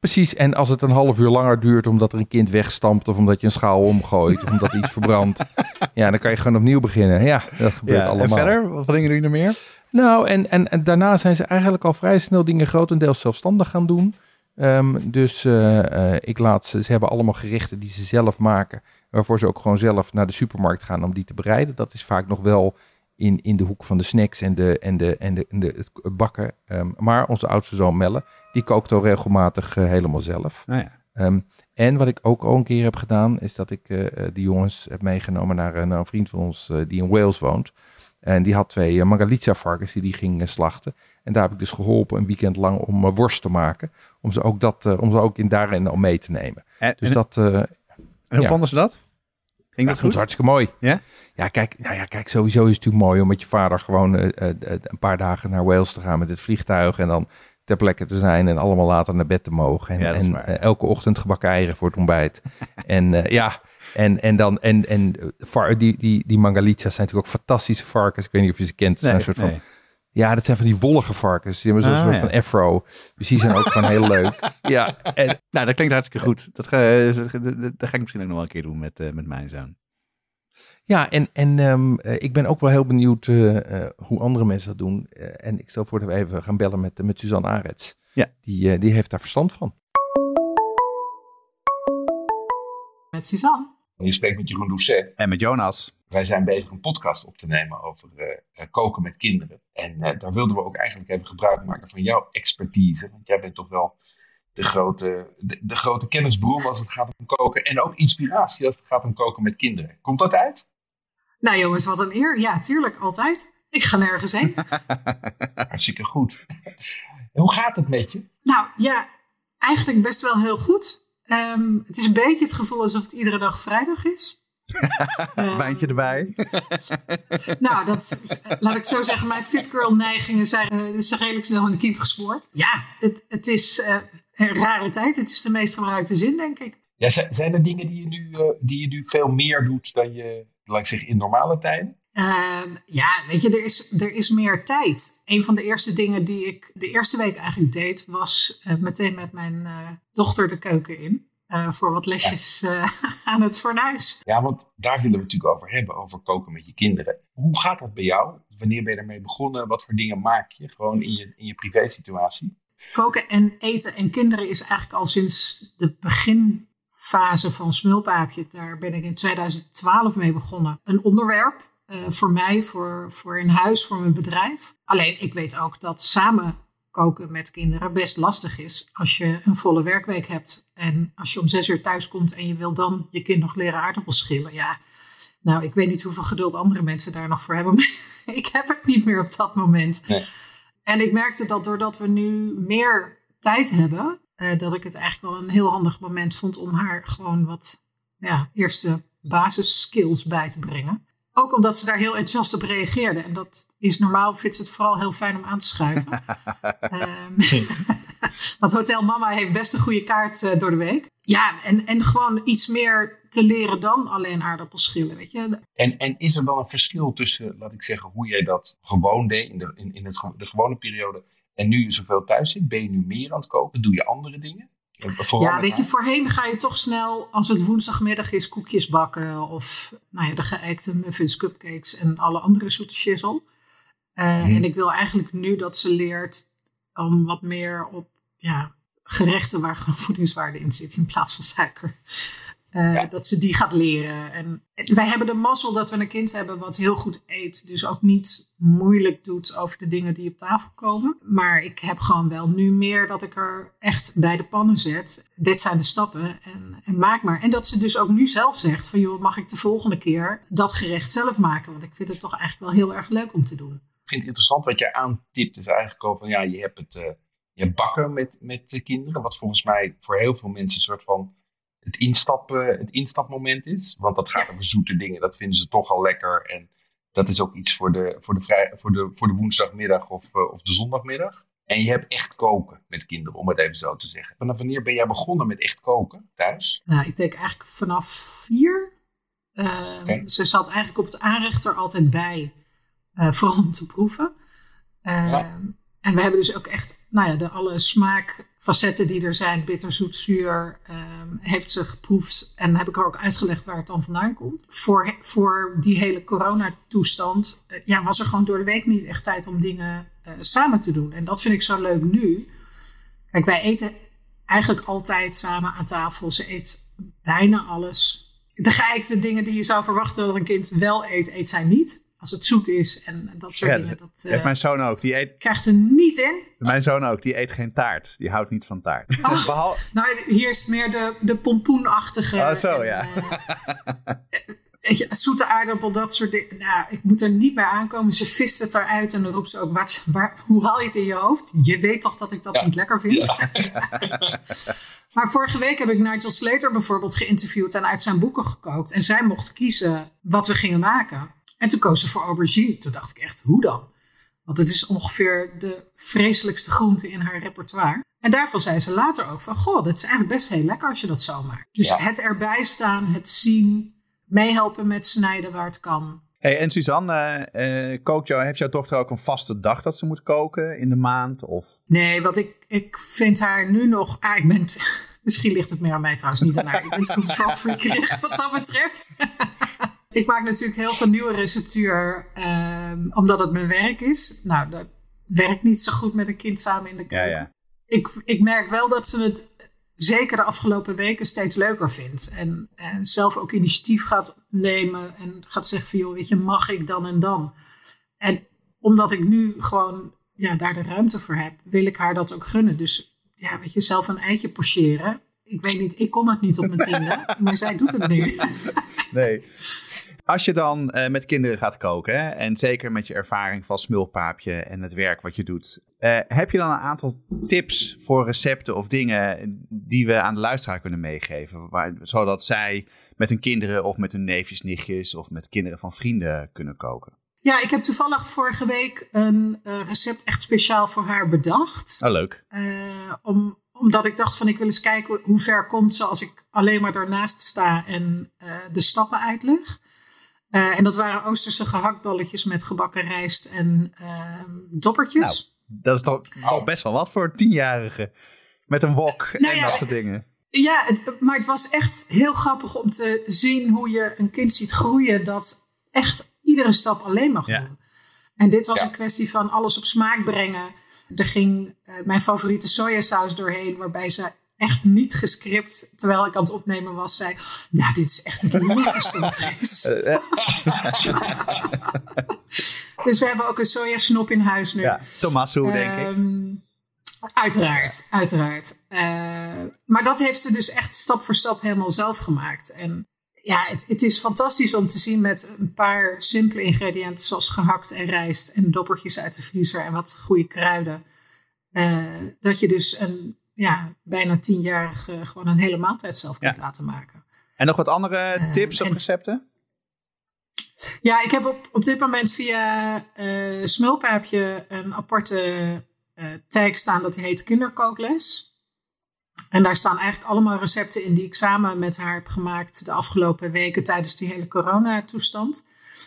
Speaker 1: Precies, en als het een half uur langer duurt omdat er een kind wegstampt of omdat je een schaal omgooit of omdat iets verbrandt, ja, dan kan je gewoon opnieuw beginnen. Ja, dat gebeurt allemaal.
Speaker 2: En verder, wat dingen doe je nog meer?
Speaker 1: Nou, en, en, en daarna zijn ze eigenlijk al vrij snel dingen grotendeels zelfstandig gaan doen. Ehm, dus eh, eh, ik laat ze, ze hebben allemaal gerechten die ze zelf maken, waarvoor ze ook gewoon zelf naar de supermarkt gaan om die te bereiden. Dat is vaak nog wel in, in de hoek van de snacks en, de, en, de, en, de, en de, het bakken. Ehm, maar onze oudste zoon Melle, die kookt al regelmatig eh, helemaal zelf.
Speaker 2: Nou ja.
Speaker 1: Ehm, en wat ik ook al een keer heb gedaan, is dat ik eh, die jongens heb meegenomen naar, een- naar een vriend van ons die in Wales woont. En die had twee uh, Margalitza varkens die die ging slachten. En daar heb ik dus geholpen een weekend lang om worst te maken. Om ze ook, dat, om ze ook in daarin al mee te nemen.
Speaker 2: En,
Speaker 1: Dus
Speaker 2: en-
Speaker 1: dat,
Speaker 2: en hoe
Speaker 1: ja.
Speaker 2: vonden ze dat?
Speaker 1: Ja,
Speaker 2: dat
Speaker 1: vond
Speaker 2: goed?
Speaker 1: het hartstikke mooi.
Speaker 2: Ja?
Speaker 1: Ja, kijk, nou ja, kijk, sowieso is het natuurlijk mooi om met je vader gewoon eh, eh, eh, een paar dagen naar Wales te gaan met het vliegtuig. En dan ter plekke te zijn en allemaal later naar bed te mogen. En,
Speaker 2: Ja,
Speaker 1: elke ochtend gebakken eieren voor het ontbijt. en ja, en, en dan, en, en var- die, die, die Mangalitsa's zijn natuurlijk ook fantastische varkens. Ik weet niet of je ze kent. Het zijn een soort van. Ja, dat zijn van die wollige varkens. Die hebben zo'n
Speaker 2: Ah,
Speaker 1: soort
Speaker 2: ja.
Speaker 1: van afro. Dus die zijn ook gewoon heel leuk. Ja, en
Speaker 2: Nou, dat klinkt hartstikke goed. Dat, ga- dat, ga ik misschien ook nog wel een keer doen met, eh, met mijn zoon.
Speaker 1: Ja, en, en ehm, eh, ik ben ook wel heel benieuwd eh, eh, hoe andere mensen dat doen. Eh, en ik stel voor dat we even gaan bellen met, met Suzanne Arets.
Speaker 2: Ja.
Speaker 1: Die, eh, die heeft daar verstand van.
Speaker 3: Met Suzanne.
Speaker 4: Je spreekt met Jeroen Doucet.
Speaker 2: En met Jonas.
Speaker 4: Wij zijn bezig een podcast op te nemen over eh, eh, koken met kinderen. En eh, daar wilden we ook eigenlijk even gebruik maken van jouw expertise. Want jij bent toch wel de grote, de, de grote kennisbron als het gaat om koken. En ook inspiratie als het gaat om koken met kinderen. Komt dat uit?
Speaker 3: Nou jongens, wat een eer. Ja, tuurlijk, altijd. Ik ga nergens heen.
Speaker 4: Hartstikke goed. Hoe gaat het met je?
Speaker 3: nou ja, eigenlijk best wel heel goed. Ehm, het is een beetje het gevoel alsof het iedere dag vrijdag is. Ehm,
Speaker 2: Wijntje erbij.
Speaker 3: Nou, dat, laat ik zo zeggen, mijn fit girl neigingen zijn, eh, zijn redelijk snel in de kiep gespoord. Ja, het, het is eh, een rare tijd. Het is de meest gebruikte zin, denk ik.
Speaker 4: Ja, zijn, er dingen die je, nu, eh, die je nu veel meer doet dan je, laat ik zeggen, in normale tijden?
Speaker 3: Ehm, ja, weet je, er is, er is meer tijd. Een van de eerste dingen die ik de eerste week eigenlijk deed, was eh, meteen met mijn eh, dochter de keuken in. eh, voor wat lesjes aan het fornuis.
Speaker 4: Ja, want daar willen we het natuurlijk over hebben, over koken met je kinderen. Hoe gaat dat bij jou? Wanneer ben je ermee begonnen? Wat voor dingen maak je gewoon in je, in je privésituatie?
Speaker 3: Koken en eten en kinderen is eigenlijk al sinds de beginfase van Smulpaapje. Daar ben ik in 2012 mee begonnen. Een onderwerp eh, voor mij, voor, voor in huis, voor mijn bedrijf. Alleen ik weet ook dat samen koken met kinderen best lastig is als je een volle werkweek hebt. En als je om zes uur thuis komt en je wil dan je kind nog leren aardappels schillen. Ja, nou, ik weet niet hoeveel geduld andere mensen daar nog voor hebben. Maar ik heb het niet meer op dat moment.
Speaker 4: Nee.
Speaker 3: En ik merkte dat doordat we nu meer tijd hebben, eh, dat ik het eigenlijk wel een heel handig moment vond om haar gewoon wat ja, eerste basisskills bij te brengen. Ook omdat ze daar heel enthousiast op reageerde. En dat is normaal, vindt ze het vooral heel fijn om aan te schuiven. Ehm, want Hotel Mama heeft best een goede kaart eh, door de week. Ja, en, en gewoon iets meer te leren dan alleen aardappels schillen, weet je.
Speaker 4: En, en is er dan een verschil tussen, laat ik zeggen, hoe jij dat gewoon deed in de, in, in het, de gewone periode en nu je zoveel thuis zit? Ben je nu meer aan het koken? Doe je andere dingen?
Speaker 3: Ja, weet je, voorheen ga je toch snel, als het woensdagmiddag is, koekjes bakken. Of nou ja, de geëikte muffins, cupcakes en alle andere soorten shizzle. Eh,
Speaker 4: Mhm.
Speaker 3: En ik wil eigenlijk nu dat ze leert om wat meer op ja, gerechten waar gewoon voedingswaarde in zit in plaats van suiker. Eh,
Speaker 4: Ja.
Speaker 3: Dat ze die gaat leren. En wij hebben de mazzel dat we een kind hebben wat heel goed eet. Dus ook niet moeilijk doet over de dingen die op tafel komen. Maar ik heb gewoon wel nu meer dat ik er echt bij de pannen zet. Dit zijn de stappen en, en maak maar. En dat ze dus ook nu zelf zegt van joh, mag ik de volgende keer dat gerecht zelf maken? Want ik vind het toch eigenlijk wel heel erg leuk om te doen.
Speaker 4: Ik vind het interessant wat jij aantipt. Is eigenlijk al van ja, je hebt het eh, je hebt bakken met, met de kinderen. Wat volgens mij voor heel veel mensen een soort van het, instap, eh, het instapmoment is. Want dat gaat over zoete dingen. Dat vinden ze toch al lekker. En dat is ook iets voor de, voor de, vrij, voor de, voor de woensdagmiddag of, eh, of de zondagmiddag. En je hebt echt koken met kinderen, om het even zo te zeggen. Vanaf wanneer ben jij begonnen met echt koken thuis?
Speaker 3: Nou, ik denk eigenlijk vanaf vier. Ehm. Ze zat eigenlijk op het aanrecht er altijd bij, eh, vooral om te proeven. Ehm,
Speaker 4: Ja.
Speaker 3: En we hebben dus ook echt, nou ja, de alle smaakfacetten die er zijn, bitter, zoet, zuur, ehm, heeft ze geproefd. En heb ik haar ook uitgelegd waar het dan vandaan komt. Voor, voor die hele coronatoestand eh, ja, was er gewoon door de week niet echt tijd om dingen eh, samen te doen. En dat vind ik zo leuk nu. Kijk, wij eten eigenlijk altijd samen aan tafel. Ze eet bijna alles. De geëikte dingen die je zou verwachten dat een kind wel eet, eet zij niet. Als het zoet is en dat soort
Speaker 2: Ja,
Speaker 3: dingen.
Speaker 2: dat
Speaker 3: Dat eh,
Speaker 2: mijn zoon ook. Die eet,
Speaker 3: krijgt er niet in.
Speaker 2: mijn zoon ook. Die eet geen taart. Die houdt niet van taart.
Speaker 3: Oh.
Speaker 2: Behal-
Speaker 3: Nou, hier is meer de, de pompoenachtige.
Speaker 2: Oh, zo,
Speaker 3: en,
Speaker 2: ja.
Speaker 3: eh, je, zoete aardappel, dat soort dingen. Nou, ik moet er niet bij aankomen. Ze vist het eruit en dan roept ze ook: waar, waar, hoe haal je het in je hoofd? Je weet toch dat ik dat
Speaker 4: Ja.
Speaker 3: niet lekker vind? maar vorige week heb ik Nigel Slater bijvoorbeeld geïnterviewd en uit zijn boeken gekookt. En zij mocht kiezen wat we gingen maken. En toen koos ze voor aubergine. Toen dacht ik echt: hoe dan? Want het is ongeveer de vreselijkste groente in haar repertoire. En daarvan zei ze later ook van... Goh, dat is eigenlijk best heel lekker als je dat zo maakt. Dus
Speaker 4: Ja.
Speaker 3: het erbij staan, het zien, meehelpen met snijden waar het kan.
Speaker 2: Hey, en Suzanne, eh, eh, kookt jou, heeft jouw dochter ook een vaste dag dat ze moet koken in de maand? Of?
Speaker 3: Nee, want ik, ik vind haar nu nog... Ah, ik ben... Misschien ligt het meer aan mij trouwens, niet aan haar. Ik ben controlfreakerig wat dat betreft. ik maak natuurlijk heel veel nieuwe receptuur, ehm, omdat het mijn werk is. Nou, dat werkt niet zo goed met een kind samen in de
Speaker 2: Ja,
Speaker 3: keuken.
Speaker 2: ja.
Speaker 3: ik, ik merk wel dat ze het zeker de afgelopen weken steeds leuker vindt. En, en zelf ook initiatief gaat nemen en gaat zeggen van joh, weet je, mag ik dan en dan? En omdat ik nu gewoon ja, daar de ruimte voor heb, wil ik haar dat ook gunnen. Dus ja, weet je, zelf een eitje pocheren. Ik weet niet, ik kon het niet op mijn tiende, maar zij doet het nu.
Speaker 2: Nee. Als je dan eh, met kinderen gaat koken, hè, en zeker met je ervaring van smulpaapje en het werk wat je doet, eh, heb je dan een aantal tips voor recepten of dingen die we aan de luisteraar kunnen meegeven? Waar, zodat zij met hun kinderen of met hun neefjes, nichtjes of met kinderen van vrienden kunnen koken.
Speaker 3: Ja, ik heb toevallig vorige week een eh, recept echt speciaal voor haar bedacht.
Speaker 2: Oh, leuk.
Speaker 3: Om, omdat ik dacht van ik wil eens kijken hoe ver komt ze als ik alleen maar daarnaast sta en eh, de stappen uitleg. Eh, en dat waren Oosterse gehaktballetjes met gebakken rijst en ehm doppertjes.
Speaker 2: Dat is toch al best wel wat voor een tienjarige. Met een wok
Speaker 3: Nou
Speaker 2: en
Speaker 3: ja,
Speaker 2: dat soort dingen.
Speaker 3: Ja, het- maar het was echt heel grappig om te zien hoe je een kind ziet groeien dat echt iedere stap alleen mag
Speaker 2: Ja.
Speaker 3: doen. En dit was
Speaker 4: Ja.
Speaker 3: een kwestie van alles op smaak brengen. Er ging eh, mijn favoriete sojasaus doorheen, waarbij ze echt niet gescript, terwijl ik aan het opnemen was, zei: Nou, dit is echt het lekkerste wat er is. Dus we hebben ook een sojasnop in huis nu.
Speaker 2: ja, denk ik.
Speaker 3: Ehm, Uiteraard, uiteraard. Eh, maar dat heeft ze dus echt stap voor stap helemaal zelf gemaakt. En ja, het, het is fantastisch om te zien met een paar simpele ingrediënten zoals gehakt en rijst en doppertjes uit de vriezer en wat goede kruiden. eh, dat je dus een ja, bijna tienjarige gewoon een hele maaltijd zelf kunt
Speaker 2: Ja.
Speaker 3: laten maken.
Speaker 2: En nog wat andere tips of
Speaker 3: en-
Speaker 2: recepten?
Speaker 3: Ja, ik heb op, op dit moment via eh Smulpaapje een aparte eh tag staan dat die heet Kinderkookles. En daar staan eigenlijk allemaal recepten in die ik samen met haar heb gemaakt de afgelopen weken tijdens die hele coronatoestand.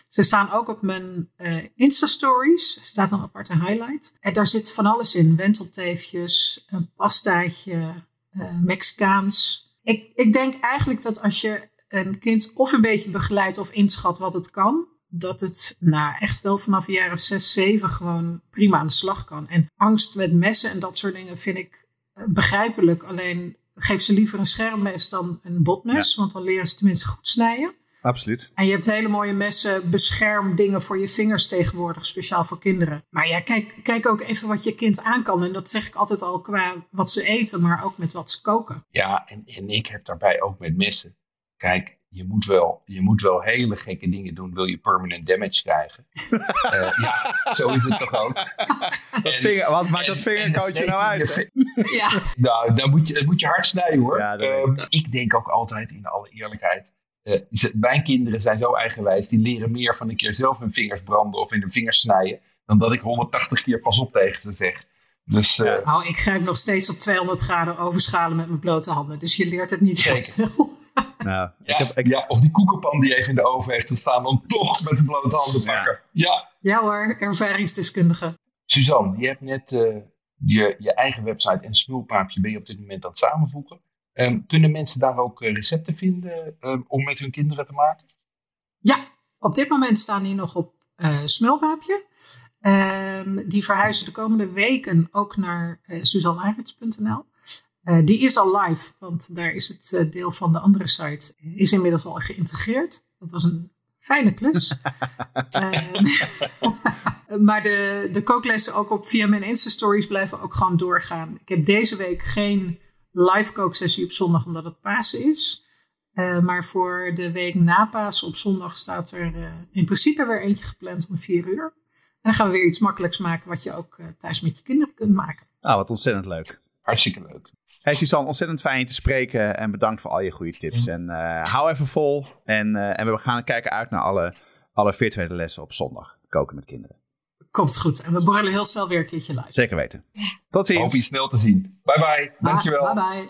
Speaker 3: Ze staan ook op mijn eh Insta-stories. Staat een aparte highlight. En daar zit van alles in. Wentelteefjes, een pastaatje, eh, Mexicaans. Ik, ik denk eigenlijk dat als je een kind of een beetje begeleidt of inschat wat het kan, dat het nou, echt wel vanaf jaar of zes, zeven gewoon prima aan de slag kan. En angst met messen en dat soort dingen vind ik begrijpelijk. Alleen geef ze liever een schermmes dan een botmes, want dan leren ze tenminste goed snijden.
Speaker 2: Absoluut.
Speaker 3: En je hebt hele mooie messen, beschermdingen voor je vingers tegenwoordig, speciaal voor kinderen. Maar ja, kijk, kijk ook even wat je kind aan kan. En dat zeg ik altijd al qua wat ze eten, maar ook met wat ze koken.
Speaker 4: Ja, en, en ik heb daarbij ook met messen. Kijk, je moet, wel, je moet wel hele gekke dingen doen, wil je permanent damage krijgen. Eh, ja, zo is het toch ook. En-
Speaker 2: Vinger, wat maakt
Speaker 4: en-
Speaker 2: dat vingerkootje nou uit?
Speaker 3: Ja,
Speaker 4: Nou, dan moet je, dan moet je hard snijden hoor.
Speaker 2: Ja,
Speaker 4: Ehm, ik denk ook altijd, in alle eerlijkheid, eh, ze- mijn kinderen zijn zo eigenwijs, die leren meer van een keer zelf hun vingers branden of in hun vingers snijden, dan dat ik 180 keer pas op tegen ze zeg. Dus eh,
Speaker 3: nou, ik grijp nog steeds op 200 graden overschalen met mijn blote handen. Dus je leert het niet
Speaker 4: Zeker.
Speaker 3: snel.
Speaker 2: Nou,
Speaker 4: ja,
Speaker 2: ik heb, ik,
Speaker 4: ja, of die koekenpan die even in de oven heeft gestaan, dan toch met de blote handen pakken. Ja.
Speaker 3: Ja hoor, ervaringsdeskundige.
Speaker 4: Suzanne, je hebt net eh, je, je eigen website en Smulpaapje ben je op dit moment aan het samenvoegen. Ehm, kunnen mensen daar ook eh, recepten vinden ehm, om met hun kinderen te maken?
Speaker 3: Ja, op dit moment staan die nog op eh Smulpaapje. Ehm, die verhuizen de komende weken ook naar uh. Uh, die is al live, want daar is het uh, deel van de andere site is inmiddels al geïntegreerd. Dat was een fijne klus. um, maar de, de kooklessen ook op via mijn Insta-stories blijven ook gewoon doorgaan. Ik heb deze week geen live kooksessie op zondag, omdat het Pasen is. Uh, maar voor de week na Pasen op zondag staat er uh, in principe weer eentje gepland om vier uur. En dan gaan we weer iets makkelijks maken wat je ook uh, thuis met je kinderen kunt maken.
Speaker 2: Ah, wat ontzettend leuk.
Speaker 4: Hartstikke leuk.
Speaker 2: Hey Suzanne, ontzettend fijn te spreken en bedankt voor al je goede tips. En uh, hou even vol en, uh, en we gaan kijken uit naar alle, alle virtuele lessen op zondag. Koken met kinderen.
Speaker 3: Komt goed. En we borrelen heel snel weer een keertje live.
Speaker 2: Zeker weten. Tot ziens.
Speaker 4: Hoop je snel te zien. Bye bye. Dankjewel.
Speaker 3: Bye bye.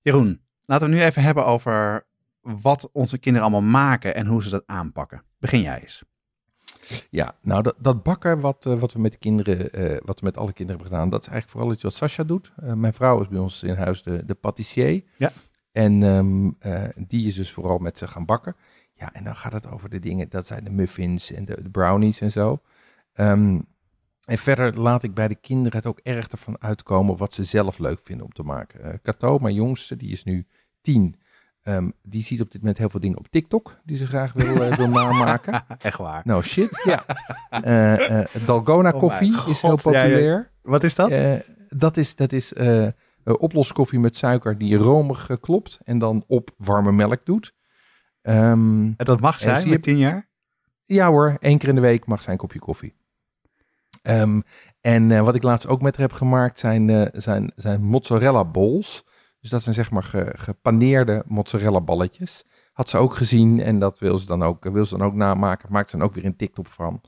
Speaker 2: Jeroen, laten we nu even hebben over wat onze kinderen allemaal maken en hoe ze dat aanpakken. Begin jij eens.
Speaker 1: Ja, nou dat, dat bakken wat, eh, wat we met de kinderen, eh, wat we met alle kinderen hebben gedaan, dat is eigenlijk vooral iets wat Sascha doet. Eh, mijn vrouw is bij ons in huis de, de patissier.
Speaker 2: Ja.
Speaker 1: En ehm, eh, die is dus vooral met ze gaan bakken. Ja, en dan gaat het over de dingen, dat zijn de muffins en de, de brownies en zo. Ehm, en verder laat ik bij de kinderen het ook erg ervan uitkomen wat ze zelf leuk vinden om te maken. Cato, mijn jongste, die is nu tien. Ehm, die ziet op dit moment heel veel dingen op TikTok die ze graag wil, eh, wil namaken.
Speaker 2: Echt waar.
Speaker 1: Nou, shit, ja. Eh, eh, Dalgona
Speaker 2: Oh
Speaker 1: koffie is heel
Speaker 2: God, ja, ja.
Speaker 1: populair.
Speaker 2: Wat is dat?
Speaker 1: Dat is, dat is oploskoffie met suiker die romig klopt en dan op warme melk doet. Ehm,
Speaker 2: En dat mag zijn met tien jaar?
Speaker 1: ja hoor, één keer in de week mag zijn kopje koffie. Ehm, en wat ik laatst ook met haar heb gemaakt zijn, zijn, zijn mozzarella balls. Dus dat zijn zeg maar ge- gepaneerde mozzarella balletjes. Had ze ook gezien en dat wil ze dan ook, wil ze dan ook namaken. Maakt ze dan ook weer een TikTok van.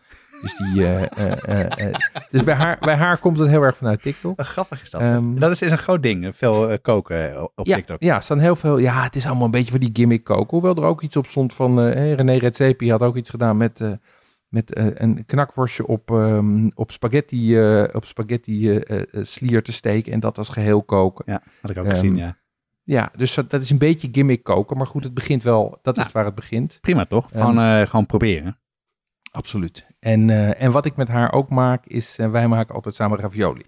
Speaker 1: Dus, die, eh, eh, eh, dus bij, haar, bij haar komt het heel erg vanuit TikTok.
Speaker 2: Wat grappig is dat.
Speaker 1: Ehm,
Speaker 2: dat is, is een groot ding. Veel koken op
Speaker 1: ja,
Speaker 2: TikTok.
Speaker 1: Ja, staan heel veel. Ja, het is allemaal een beetje van die gimmick koken. Hoewel er ook iets op stond van. René Redzepi had ook iets gedaan met, met eh, een knakworstje op, ehm, op spaghetti, eh, op spaghetti eh, slier te steken. En dat als geheel koken.
Speaker 2: Ja, had ik ook
Speaker 1: Ehm,
Speaker 2: gezien, ja.
Speaker 1: Ja, dus dat dat is een beetje gimmick koken. Maar goed, het begint wel. Dat
Speaker 2: Nou.
Speaker 1: is waar het begint.
Speaker 2: Prima toch? Gewoon, eh, gewoon proberen.
Speaker 1: Absoluut. En, en wat ik met haar ook maak, is. wij maken altijd samen ravioli.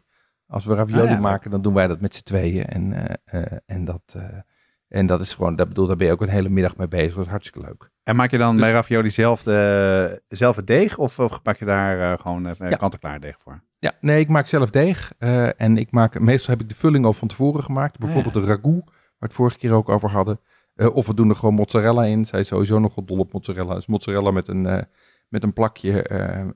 Speaker 1: Als we ravioli
Speaker 2: Ah, ja, leuk.
Speaker 1: maken, dan doen wij dat met z'n tweeën. En, en, dat, en dat is gewoon. Dat bedoel, daar ben je ook een hele middag mee bezig. Dat is hartstikke leuk.
Speaker 2: En maak je dan
Speaker 1: Dus-
Speaker 2: bij ravioli zelf, de, zelf het deeg? Of, maak je daar eh, gewoon
Speaker 1: Ja.
Speaker 2: kant-en-klaar deeg voor?
Speaker 1: Ja, nee, ik maak zelf deeg. eh, en ik maak, meestal heb ik de vulling al van tevoren gemaakt. Bijvoorbeeld de ragout, waar we het vorige keer ook over hadden. Eh, of we doen er gewoon mozzarella in. Zij is sowieso nog wel dol op mozzarella. Dus mozzarella met een, met een, plakje,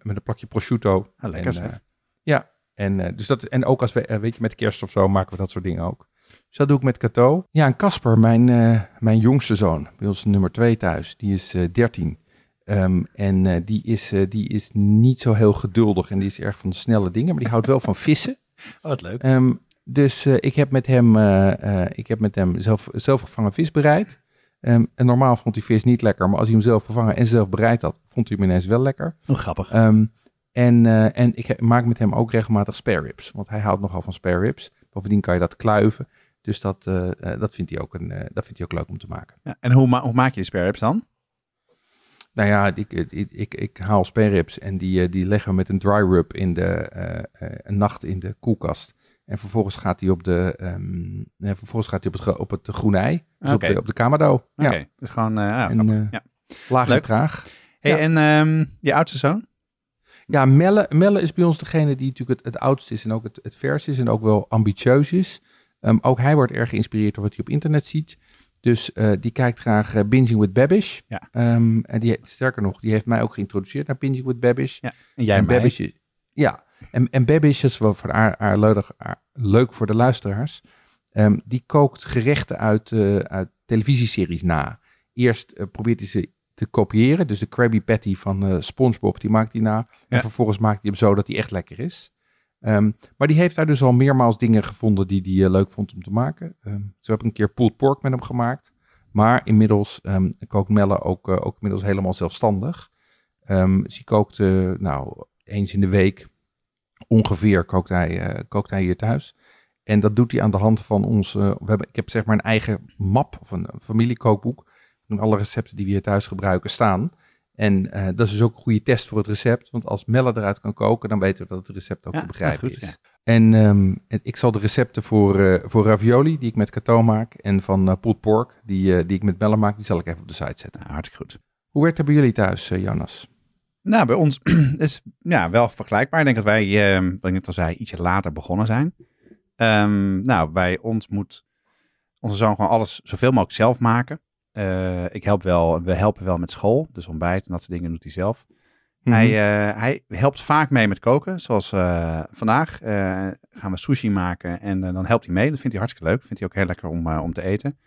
Speaker 1: met een plakje prosciutto.
Speaker 2: Ah, lekker
Speaker 1: en, ja, en, dus dat, en ook als we, weet je, met kerst of zo maken we dat soort dingen ook. Dus dat doe ik met Cato. Ja, en Casper, mijn, eh, mijn jongste zoon, bij ons nummer twee thuis, die is eh 13. Ehm, en eh, die, is, eh, die is niet zo heel geduldig en die is erg van de snelle dingen, maar die houdt wel van vissen.
Speaker 2: Oh, wat leuk.
Speaker 1: Ehm, dus eh, ik heb met hem, eh, eh, ik heb met hem zelf, zelf gevangen vis bereid. Ehm, en normaal vond hij vis niet lekker, maar als hij hem zelf gevangen en zelf bereid had, vond hij hem ineens wel lekker.
Speaker 2: Hoe grappig.
Speaker 1: En, eh, en ik maak met hem ook regelmatig spare ribs, want hij houdt nogal van spare ribs. Bovendien kan je dat kluiven, dus dat, eh, eh, dat, vindt hij ook een, eh, dat vindt hij ook leuk om te maken.
Speaker 2: Ja, en hoe, ma- hoe maak je de spare ribs dan?
Speaker 1: Nou ja, ik, ik, ik, haal spare ribs en die, die leggen we met een dry rub in de, een nacht in de koelkast. En vervolgens gaat hij op, de, ehm, vervolgens gaat hij op, het, op het groene ei, dus op, de, op de kamado.
Speaker 2: Oké,
Speaker 1: Ja,
Speaker 2: dus gewoon, ja,
Speaker 1: en
Speaker 2: grappig. ja.
Speaker 1: laag en traag.
Speaker 2: Hey,
Speaker 1: ja.
Speaker 2: En ehm, je oudste zoon?
Speaker 1: Ja, Melle, Melle is bij ons degene die natuurlijk het, het oudste is en ook het, het vers is en ook wel ambitieus is. Ehm, ook hij wordt erg geïnspireerd door wat hij op internet ziet. Dus eh, die kijkt graag eh, Binging with Babish.
Speaker 2: Ja.
Speaker 1: Ehm, en die, sterker nog, die heeft mij ook geïntroduceerd naar Binging with Babish.
Speaker 2: Ja. En jij
Speaker 1: en? Babish is- ja, en, en Babish is wel voor haar, haar leuk, haar- leuk voor de luisteraars. Ehm, die kookt gerechten uit, eh, uit televisieseries na. Eerst probeert hij ze te kopiëren. Dus de Krabby Patty van SpongeBob, die maakt hij na.
Speaker 2: Ja.
Speaker 1: En vervolgens maakt hij hem zo dat hij echt lekker is. Ehm, maar die heeft daar dus al meermaals dingen gevonden die hij eh, leuk vond om te maken. Ehm, zo heb ik een keer pulled pork met hem gemaakt. Maar inmiddels ehm, kookt Melle ook, eh, ook inmiddels helemaal zelfstandig. Ze kookt, nou, eens in de week ongeveer kookt hij, eh, kookt hij hier thuis. En dat doet hij aan de hand van ons. eh, we hebben, ik heb zeg maar een eigen map of een, familiekookboek. Alle recepten die we hier thuis gebruiken staan. En eh, dat is dus ook een goede test voor het recept. Want als Melle eruit kan koken, dan weten we dat het recept ook
Speaker 2: Ja,
Speaker 1: te begrijpen
Speaker 2: dat is
Speaker 1: En ehm, en ik zal de recepten voor, eh, voor ravioli, die ik met Cato maak, en van eh pulled pork, die, die ik met Melle maak, die zal ik even op de site zetten.
Speaker 2: Nou, hartstikke goed.
Speaker 1: Hoe werkt het bij jullie thuis, Jonas?
Speaker 2: Nou, bij ons is ja, wel vergelijkbaar. Ik denk dat wij, ehm, wat ik net al zei, ietsje later begonnen zijn. Ehm, nou, bij ons moet onze zoon gewoon alles zoveel mogelijk zelf maken. Eh, ik help wel, we helpen wel met school, dus ontbijt en dat soort dingen doet hij zelf. Hij, eh, hij helpt vaak mee met koken, zoals eh, vandaag gaan we sushi maken en dan helpt hij mee. Dat vindt hij hartstikke leuk, vindt hij ook heel lekker om, om te eten.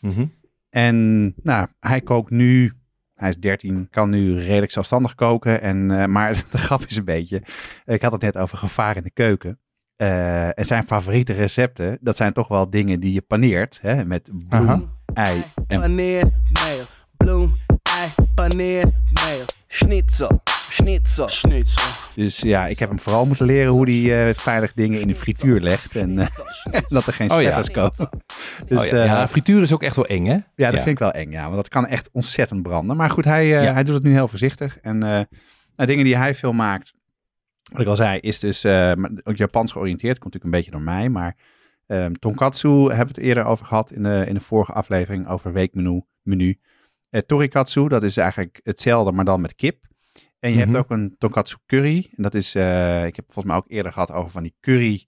Speaker 1: Mhm.
Speaker 2: En nou, hij kookt nu, hij is 13, kan nu redelijk zelfstandig koken. En, maar de grap is een beetje, ik had het net over gevaar in de keuken. En zijn favoriete recepten, dat zijn toch wel dingen die je paneert. Hè, met bloem. Ei en
Speaker 5: paneer, mayo, bloem, ei, paneer, mayo, schnitzel, schnitzel, schnitzel.
Speaker 2: Dus ja, ik heb hem vooral moeten leren hoe hij eh, veilig dingen in de frituur legt. En eh, dat er geen
Speaker 1: Oh ja.
Speaker 2: spetters komen. Dus
Speaker 1: oh, ja.
Speaker 2: eh,
Speaker 1: ja, frituur is ook echt wel eng, hè?
Speaker 2: Ja, dat vind ik wel eng, ja. Want dat kan echt ontzettend branden. Maar goed, hij, eh,
Speaker 1: Ja.
Speaker 2: hij doet het nu heel voorzichtig. En eh, nou, dingen die hij veel maakt, wat ik al zei, is dus eh, ook Japans georiënteerd. Komt natuurlijk een beetje door mij. Maar ehm, tonkatsu hebben we het eerder over gehad in de, in de vorige aflevering over weekmenu. Menu. Eh, torikatsu, dat is eigenlijk hetzelfde, maar dan met kip. En je
Speaker 1: Mhm.
Speaker 2: hebt ook een tonkatsu curry. En dat is, eh, ik heb volgens mij ook eerder gehad over van die curry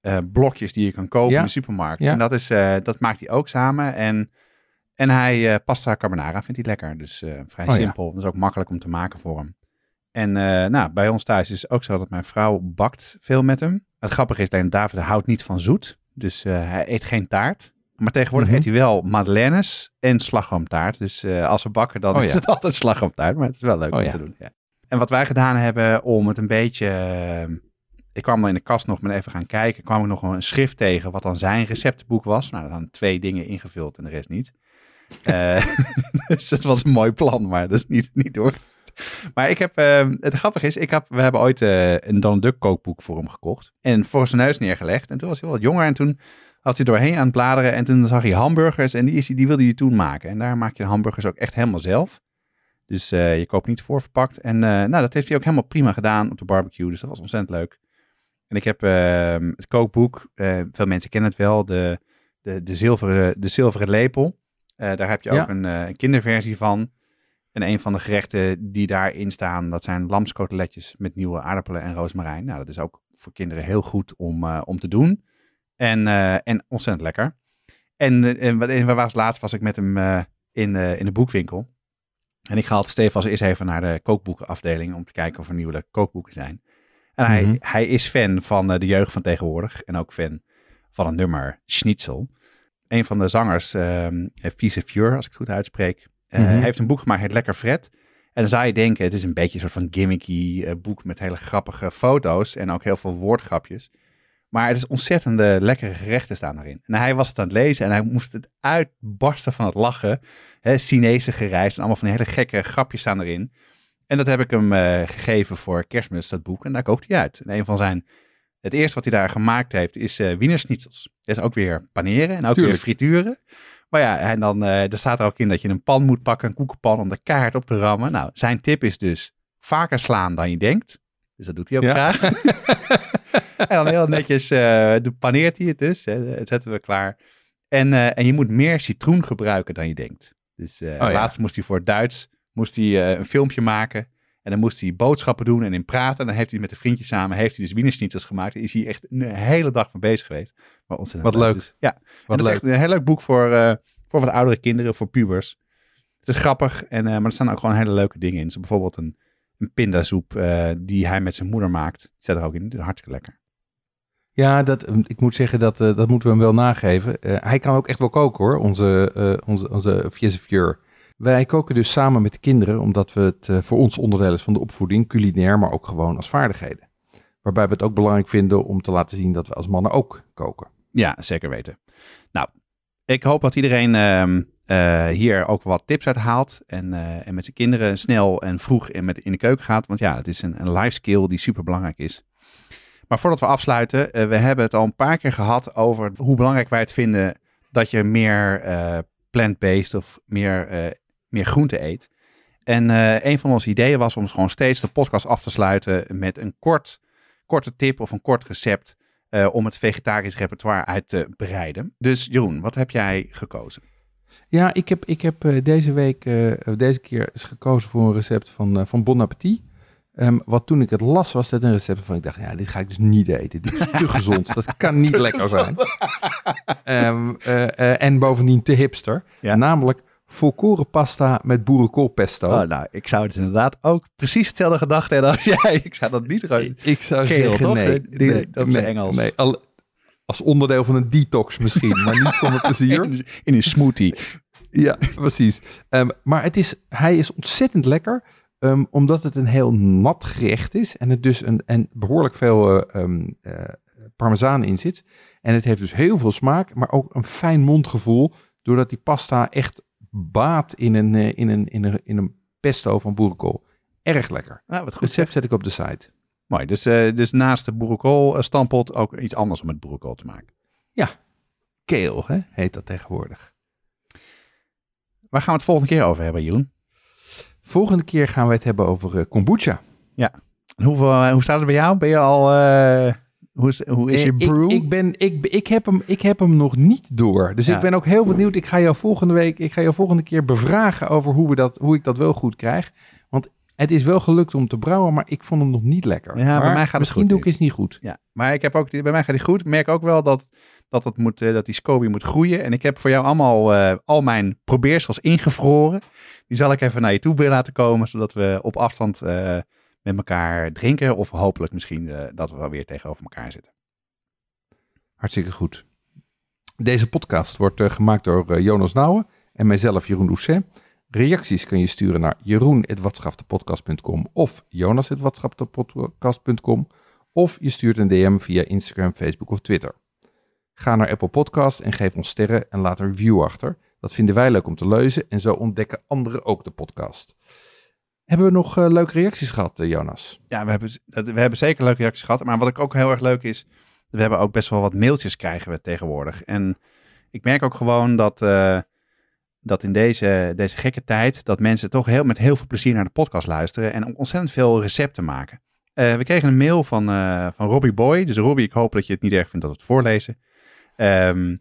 Speaker 2: eh, blokjes die je kan kopen
Speaker 1: Ja.
Speaker 2: in de supermarkt.
Speaker 1: Ja.
Speaker 2: En dat, is, dat maakt hij ook samen. En, en hij pasta carbonara vindt hij lekker. Dus vrij
Speaker 1: Oh ja.
Speaker 2: simpel. Dat is ook makkelijk om te maken voor hem. En nou, bij ons thuis is het ook zo dat mijn vrouw bakt veel met hem. Het grappige is, dat David houdt niet van zoet. Dus eh, hij eet geen taart. Maar tegenwoordig
Speaker 1: Mhm.
Speaker 2: eet hij wel madeleines en slagroomtaart. Dus eh, als we bakken, dan
Speaker 1: Oh
Speaker 2: is
Speaker 1: ja.
Speaker 2: het altijd slagroomtaart. Maar het is wel leuk
Speaker 1: Oh
Speaker 2: om
Speaker 1: ja.
Speaker 2: te doen. Ja. En wat wij gedaan hebben om het een beetje... eh, ik kwam dan in de kast nog met even gaan kijken. kwam ik nog een schrift tegen wat dan zijn receptenboek was. Nou, dan twee dingen ingevuld en de rest niet. Eh, dus het was een mooi plan, maar dat is niet, niet door. Maar ik heb, eh, het grappige is, ik heb, we hebben ooit eh, een Donald Duck kookboek voor hem gekocht. En voor zijn neus neergelegd. En toen was hij wel wat jonger en toen had hij doorheen aan het bladeren. En toen zag hij hamburgers en die, is, die wilde hij toen maken. En daar maak je hamburgers ook echt helemaal zelf. Dus eh, je koopt niet voorverpakt. En eh, nou, dat heeft hij ook helemaal prima gedaan op de barbecue. Dus dat was ontzettend leuk. En ik heb eh, het kookboek, veel mensen kennen het wel, de, de, de, zilveren, de zilveren lepel. Daar heb je ook
Speaker 1: Ja.
Speaker 2: een kinderversie van. En een van de gerechten die daarin staan, dat zijn lamskoteletjes met nieuwe aardappelen en rozemarijn. Nou, dat is ook voor kinderen heel goed om, eh, om te doen. En, eh, en ontzettend lekker. En, eh, en, en waar was laatst was ik met hem in, in de boekwinkel. En ik ga altijd Stefan als eerst even naar de kookboekenafdeling om te kijken of er nieuwe kookboeken zijn. En hij,
Speaker 1: Mhm.
Speaker 2: hij is fan van de jeugd van tegenwoordig en ook fan van het nummer Schnitzel. Een van de zangers, ehm Vieze Fjeur, als ik het goed uitspreek, eh,
Speaker 1: Mhm.
Speaker 2: heeft een boek gemaakt, heet Lekker Fred. En dan zou je denken, het is een beetje een soort van gimmicky eh, boek met hele grappige foto's en ook heel veel woordgrapjes. Maar het is ontzettende lekkere gerechten staan erin. En hij was het aan het lezen en hij moest het uitbarsten van het lachen. Hè, Chinese gereis en allemaal van die hele gekke grapjes staan erin. En dat heb ik hem eh, gegeven voor kerstmis, dat boek. En daar kookt hij uit. En een van zijn... Het eerste wat hij daar gemaakt heeft is eh wienerschnitzels. Dat is ook weer paneren en ook
Speaker 1: Tuurlijk.
Speaker 2: weer frituren. Maar ja, en dan eh, er staat er ook in dat je een pan moet pakken, een koekenpan, om de kaart op te rammen. Nou, zijn tip is dus vaker slaan dan je denkt. Dus dat doet hij ook
Speaker 1: Ja.
Speaker 2: graag. en dan heel netjes eh, paneert hij het dus. Hè, dat zetten we klaar. En, eh, en je moet meer citroen gebruiken dan je denkt. Dus
Speaker 1: ja.
Speaker 2: laatst moest hij voor het Duits moest hij, een filmpje maken. En dan moest hij boodschappen doen en in praten. En dan heeft hij met de vriendjes samen heeft hij dus wienerschnitzels gemaakt. Is hij echt een hele dag mee bezig geweest. Maar ontzettend
Speaker 1: Wat leuk.
Speaker 2: Dus, ja,
Speaker 1: Wat
Speaker 2: dat is
Speaker 1: leuk.
Speaker 2: echt een heel leuk boek voor, eh, voor wat oudere kinderen, voor pubers. Het is grappig, en, eh, maar er staan ook gewoon hele leuke dingen in. Zo bijvoorbeeld een, een pindasoep eh, die hij met zijn moeder maakt. Die zet er ook in. Dat is hartstikke lekker.
Speaker 1: Ja, dat, ik moet zeggen, dat, dat moeten we hem wel nageven. Hij kan ook echt wel koken hoor, onze, onze, onze. Wij koken dus samen met de kinderen, omdat we het eh, voor ons onderdeel is van de opvoeding, culinair, maar ook gewoon als vaardigheden. Waarbij we het ook belangrijk vinden om te laten zien dat we als mannen ook koken.
Speaker 2: Ja, zeker weten. Nou, ik hoop dat iedereen ehm, eh, hier ook wat tips uit haalt. En, eh, en met zijn kinderen snel en vroeg in, met, in de keuken gaat. Want ja, het is een, een life skill die super belangrijk is. Maar voordat we afsluiten, we hebben het al een paar keer gehad over hoe belangrijk wij het vinden dat je meer eh, plant-based of meer, meer groente eet. En eh, een van onze ideeën was om gewoon steeds de podcast af te sluiten met een kort, korte tip of een kort recept eh, om het vegetarisch repertoire uit te breiden. Dus Jeroen, wat heb jij gekozen?
Speaker 1: Ja, ik heb, ik heb eh, deze week, deze keer eens gekozen voor een recept van, van Bon Appetit. Ehm, wat toen ik het las, was dat een recept waarvan ik dacht, ja, dit ga ik dus niet eten. Dit is te gezond. Dat kan niet lekker zijn. Ehm, eh, eh, en bovendien te hipster.
Speaker 2: Ja.
Speaker 1: Namelijk volkoren pasta met boerenkoolpesto.
Speaker 2: Oh, nou, ik zou het inderdaad ook precies hetzelfde gedacht hebben als jij. Ik zou dat niet gewoon...
Speaker 1: ik zou
Speaker 2: Keel,
Speaker 1: zeggen,
Speaker 2: toch?
Speaker 1: nee. Nee,
Speaker 2: op zijn Engels.
Speaker 1: Nee, al- als onderdeel van een detox misschien, maar niet voor mijn plezier.
Speaker 2: In, in een smoothie.
Speaker 1: Ja, precies. Ehm, maar het is, hij is ontzettend lekker, ehm, omdat het een heel nat gerecht is en het dus een, en behoorlijk veel eh, parmezaan in zit. En het heeft dus heel veel smaak, maar ook een fijn mondgevoel. Doordat die pasta echt baat in een, eh, in een, in een, in een pesto van boerenkool. Erg lekker.
Speaker 2: Nou, wat goed.
Speaker 1: Recept zet ik op de site.
Speaker 2: Mooi. Dus, eh, dus naast de boerenkool eh, stampot ook iets anders om met boerenkool te maken.
Speaker 1: Kale, hè, heet dat tegenwoordig.
Speaker 2: Waar gaan we het volgende keer over hebben, Jeroen?
Speaker 1: Volgende keer gaan we het hebben over kombucha.
Speaker 2: Hoeveel, eh, hoe staat het bij jou? Ben je al... hoe, is, hoe is je
Speaker 1: Eh,
Speaker 2: brew?
Speaker 1: Ik, ik, ben, ik, ik, heb hem, ik heb hem nog niet door. Dus
Speaker 2: Ja.
Speaker 1: ik ben ook heel benieuwd. Ik ga jou volgende week, ik ga jou volgende keer bevragen over hoe, we dat, hoe ik dat wel goed krijg. Want het is wel gelukt om te brouwen, maar ik vond hem nog niet lekker.
Speaker 2: Ja, bij mij gaat het
Speaker 1: Misschien
Speaker 2: goed
Speaker 1: doe ik eens niet goed.
Speaker 2: Ja, maar ik heb ook, bij mij gaat die goed. Ik merk ook wel dat, dat, het moet, eh, dat die SCOBY moet groeien. En ik heb voor jou allemaal eh, al mijn probeersels ingevroren. Die zal ik even naar je toe willen laten komen, zodat we op afstand eh, met elkaar drinken. Of hopelijk misschien eh, dat we wel weer tegenover elkaar zitten.
Speaker 1: Hartstikke goed. Deze podcast wordt eh, gemaakt door eh, Jonas Nouwen en mijzelf Jeroen Doucet. Reacties kun je sturen naar jeroen.watschaptepodcast.com of jonas.watschaptepodcast.com of je stuurt een DM via Instagram, Facebook of Twitter. Ga naar Apple Podcast en geef ons sterren en laat een review achter. Dat vinden wij leuk om te lezen en zo ontdekken anderen ook de podcast. Hebben we nog eh, leuke reacties gehad, eh, Jonas?
Speaker 2: Ja, we hebben, we hebben zeker leuke reacties gehad. Maar wat ik ook heel erg leuk is, we hebben ook best wel wat mailtjes krijgen we tegenwoordig. En ik merk ook gewoon dat, eh, dat in deze, deze gekke tijd, dat mensen toch heel, met heel veel plezier naar de podcast luisteren en ontzettend veel recepten maken. We kregen een mail van, van Robbie Boy. Dus Robbie, ik hoop dat je het niet erg vindt dat we het voorlezen. Ehm,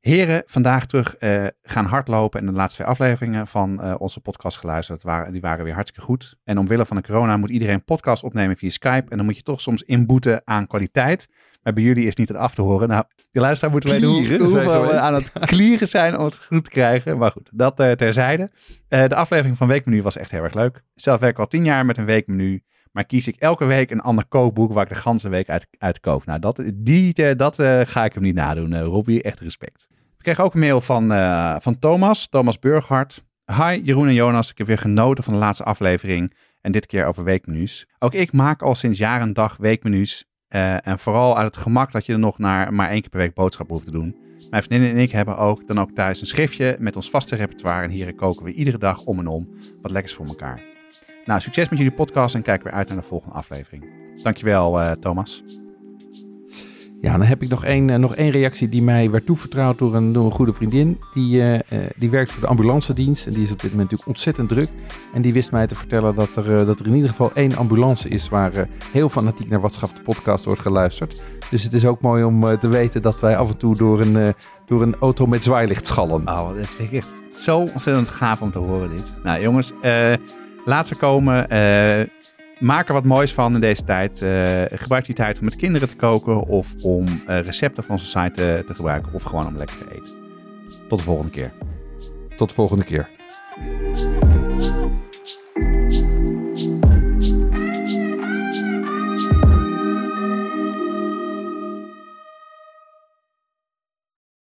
Speaker 2: heren, vandaag terug eh, gaan hardlopen en de laatste twee afleveringen van eh, onze podcast geluisterd. Waren, die waren weer hartstikke goed. En omwille van de corona moet iedereen podcast opnemen via Skype. En dan moet je toch soms inboeten aan kwaliteit. Maar bij jullie is niet het af te horen. Nou, die luisteraar moeten weten hoe, hoeveel we aan het klieren zijn om het goed te krijgen. Maar goed, dat eh, terzijde. De aflevering van Weekmenu was echt heel erg leuk. Zelf werk ik al tien jaar met een weekmenu. Maar kies ik elke week een ander kookboek waar ik de ganse week uit, uit kook. Nou, dat, die, eh, dat eh, ga ik hem niet nadoen. Robbie, echt respect. We kregen ook een mail van, van Thomas, Thomas Burghardt. Hi Jeroen en Jonas, ik heb weer genoten van de laatste aflevering. En dit keer over weekmenu's. Ook ik maak al sinds jaar en dag weekmenu's. En vooral uit het gemak dat je er nog naar maar één keer per week boodschappen hoeft te doen. Mijn vriendin en ik hebben ook dan ook thuis een schriftje met ons vaste repertoire. En hierin koken we iedere dag om en om wat lekkers voor elkaar. Nou, succes met jullie podcast en kijk weer uit naar de volgende aflevering. Dankjewel eh Thomas.
Speaker 1: Ja, dan heb ik nog één, eh, nog één reactie die mij werd toevertrouwd door een, door een goede vriendin. Die, eh, die werkt voor de ambulance dienst en die is op dit moment natuurlijk ontzettend druk. En die wist mij te vertellen dat er, dat er in ieder geval één ambulance is waar heel fanatiek naar Watschaf de podcast wordt geluisterd. Dus het is ook mooi om te weten dat wij af en toe door een, door een auto met zwaailicht schallen.
Speaker 2: Oh, dat vind ik echt zo ontzettend gaaf om te horen dit. Nou jongens, eh, laat ze komen. Eh, maak er wat moois van in deze tijd. Eh, gebruik die tijd om met kinderen te koken of om eh, recepten van onze site eh, te gebruiken of gewoon om lekker te eten. Tot de volgende keer.
Speaker 1: Tot de volgende keer.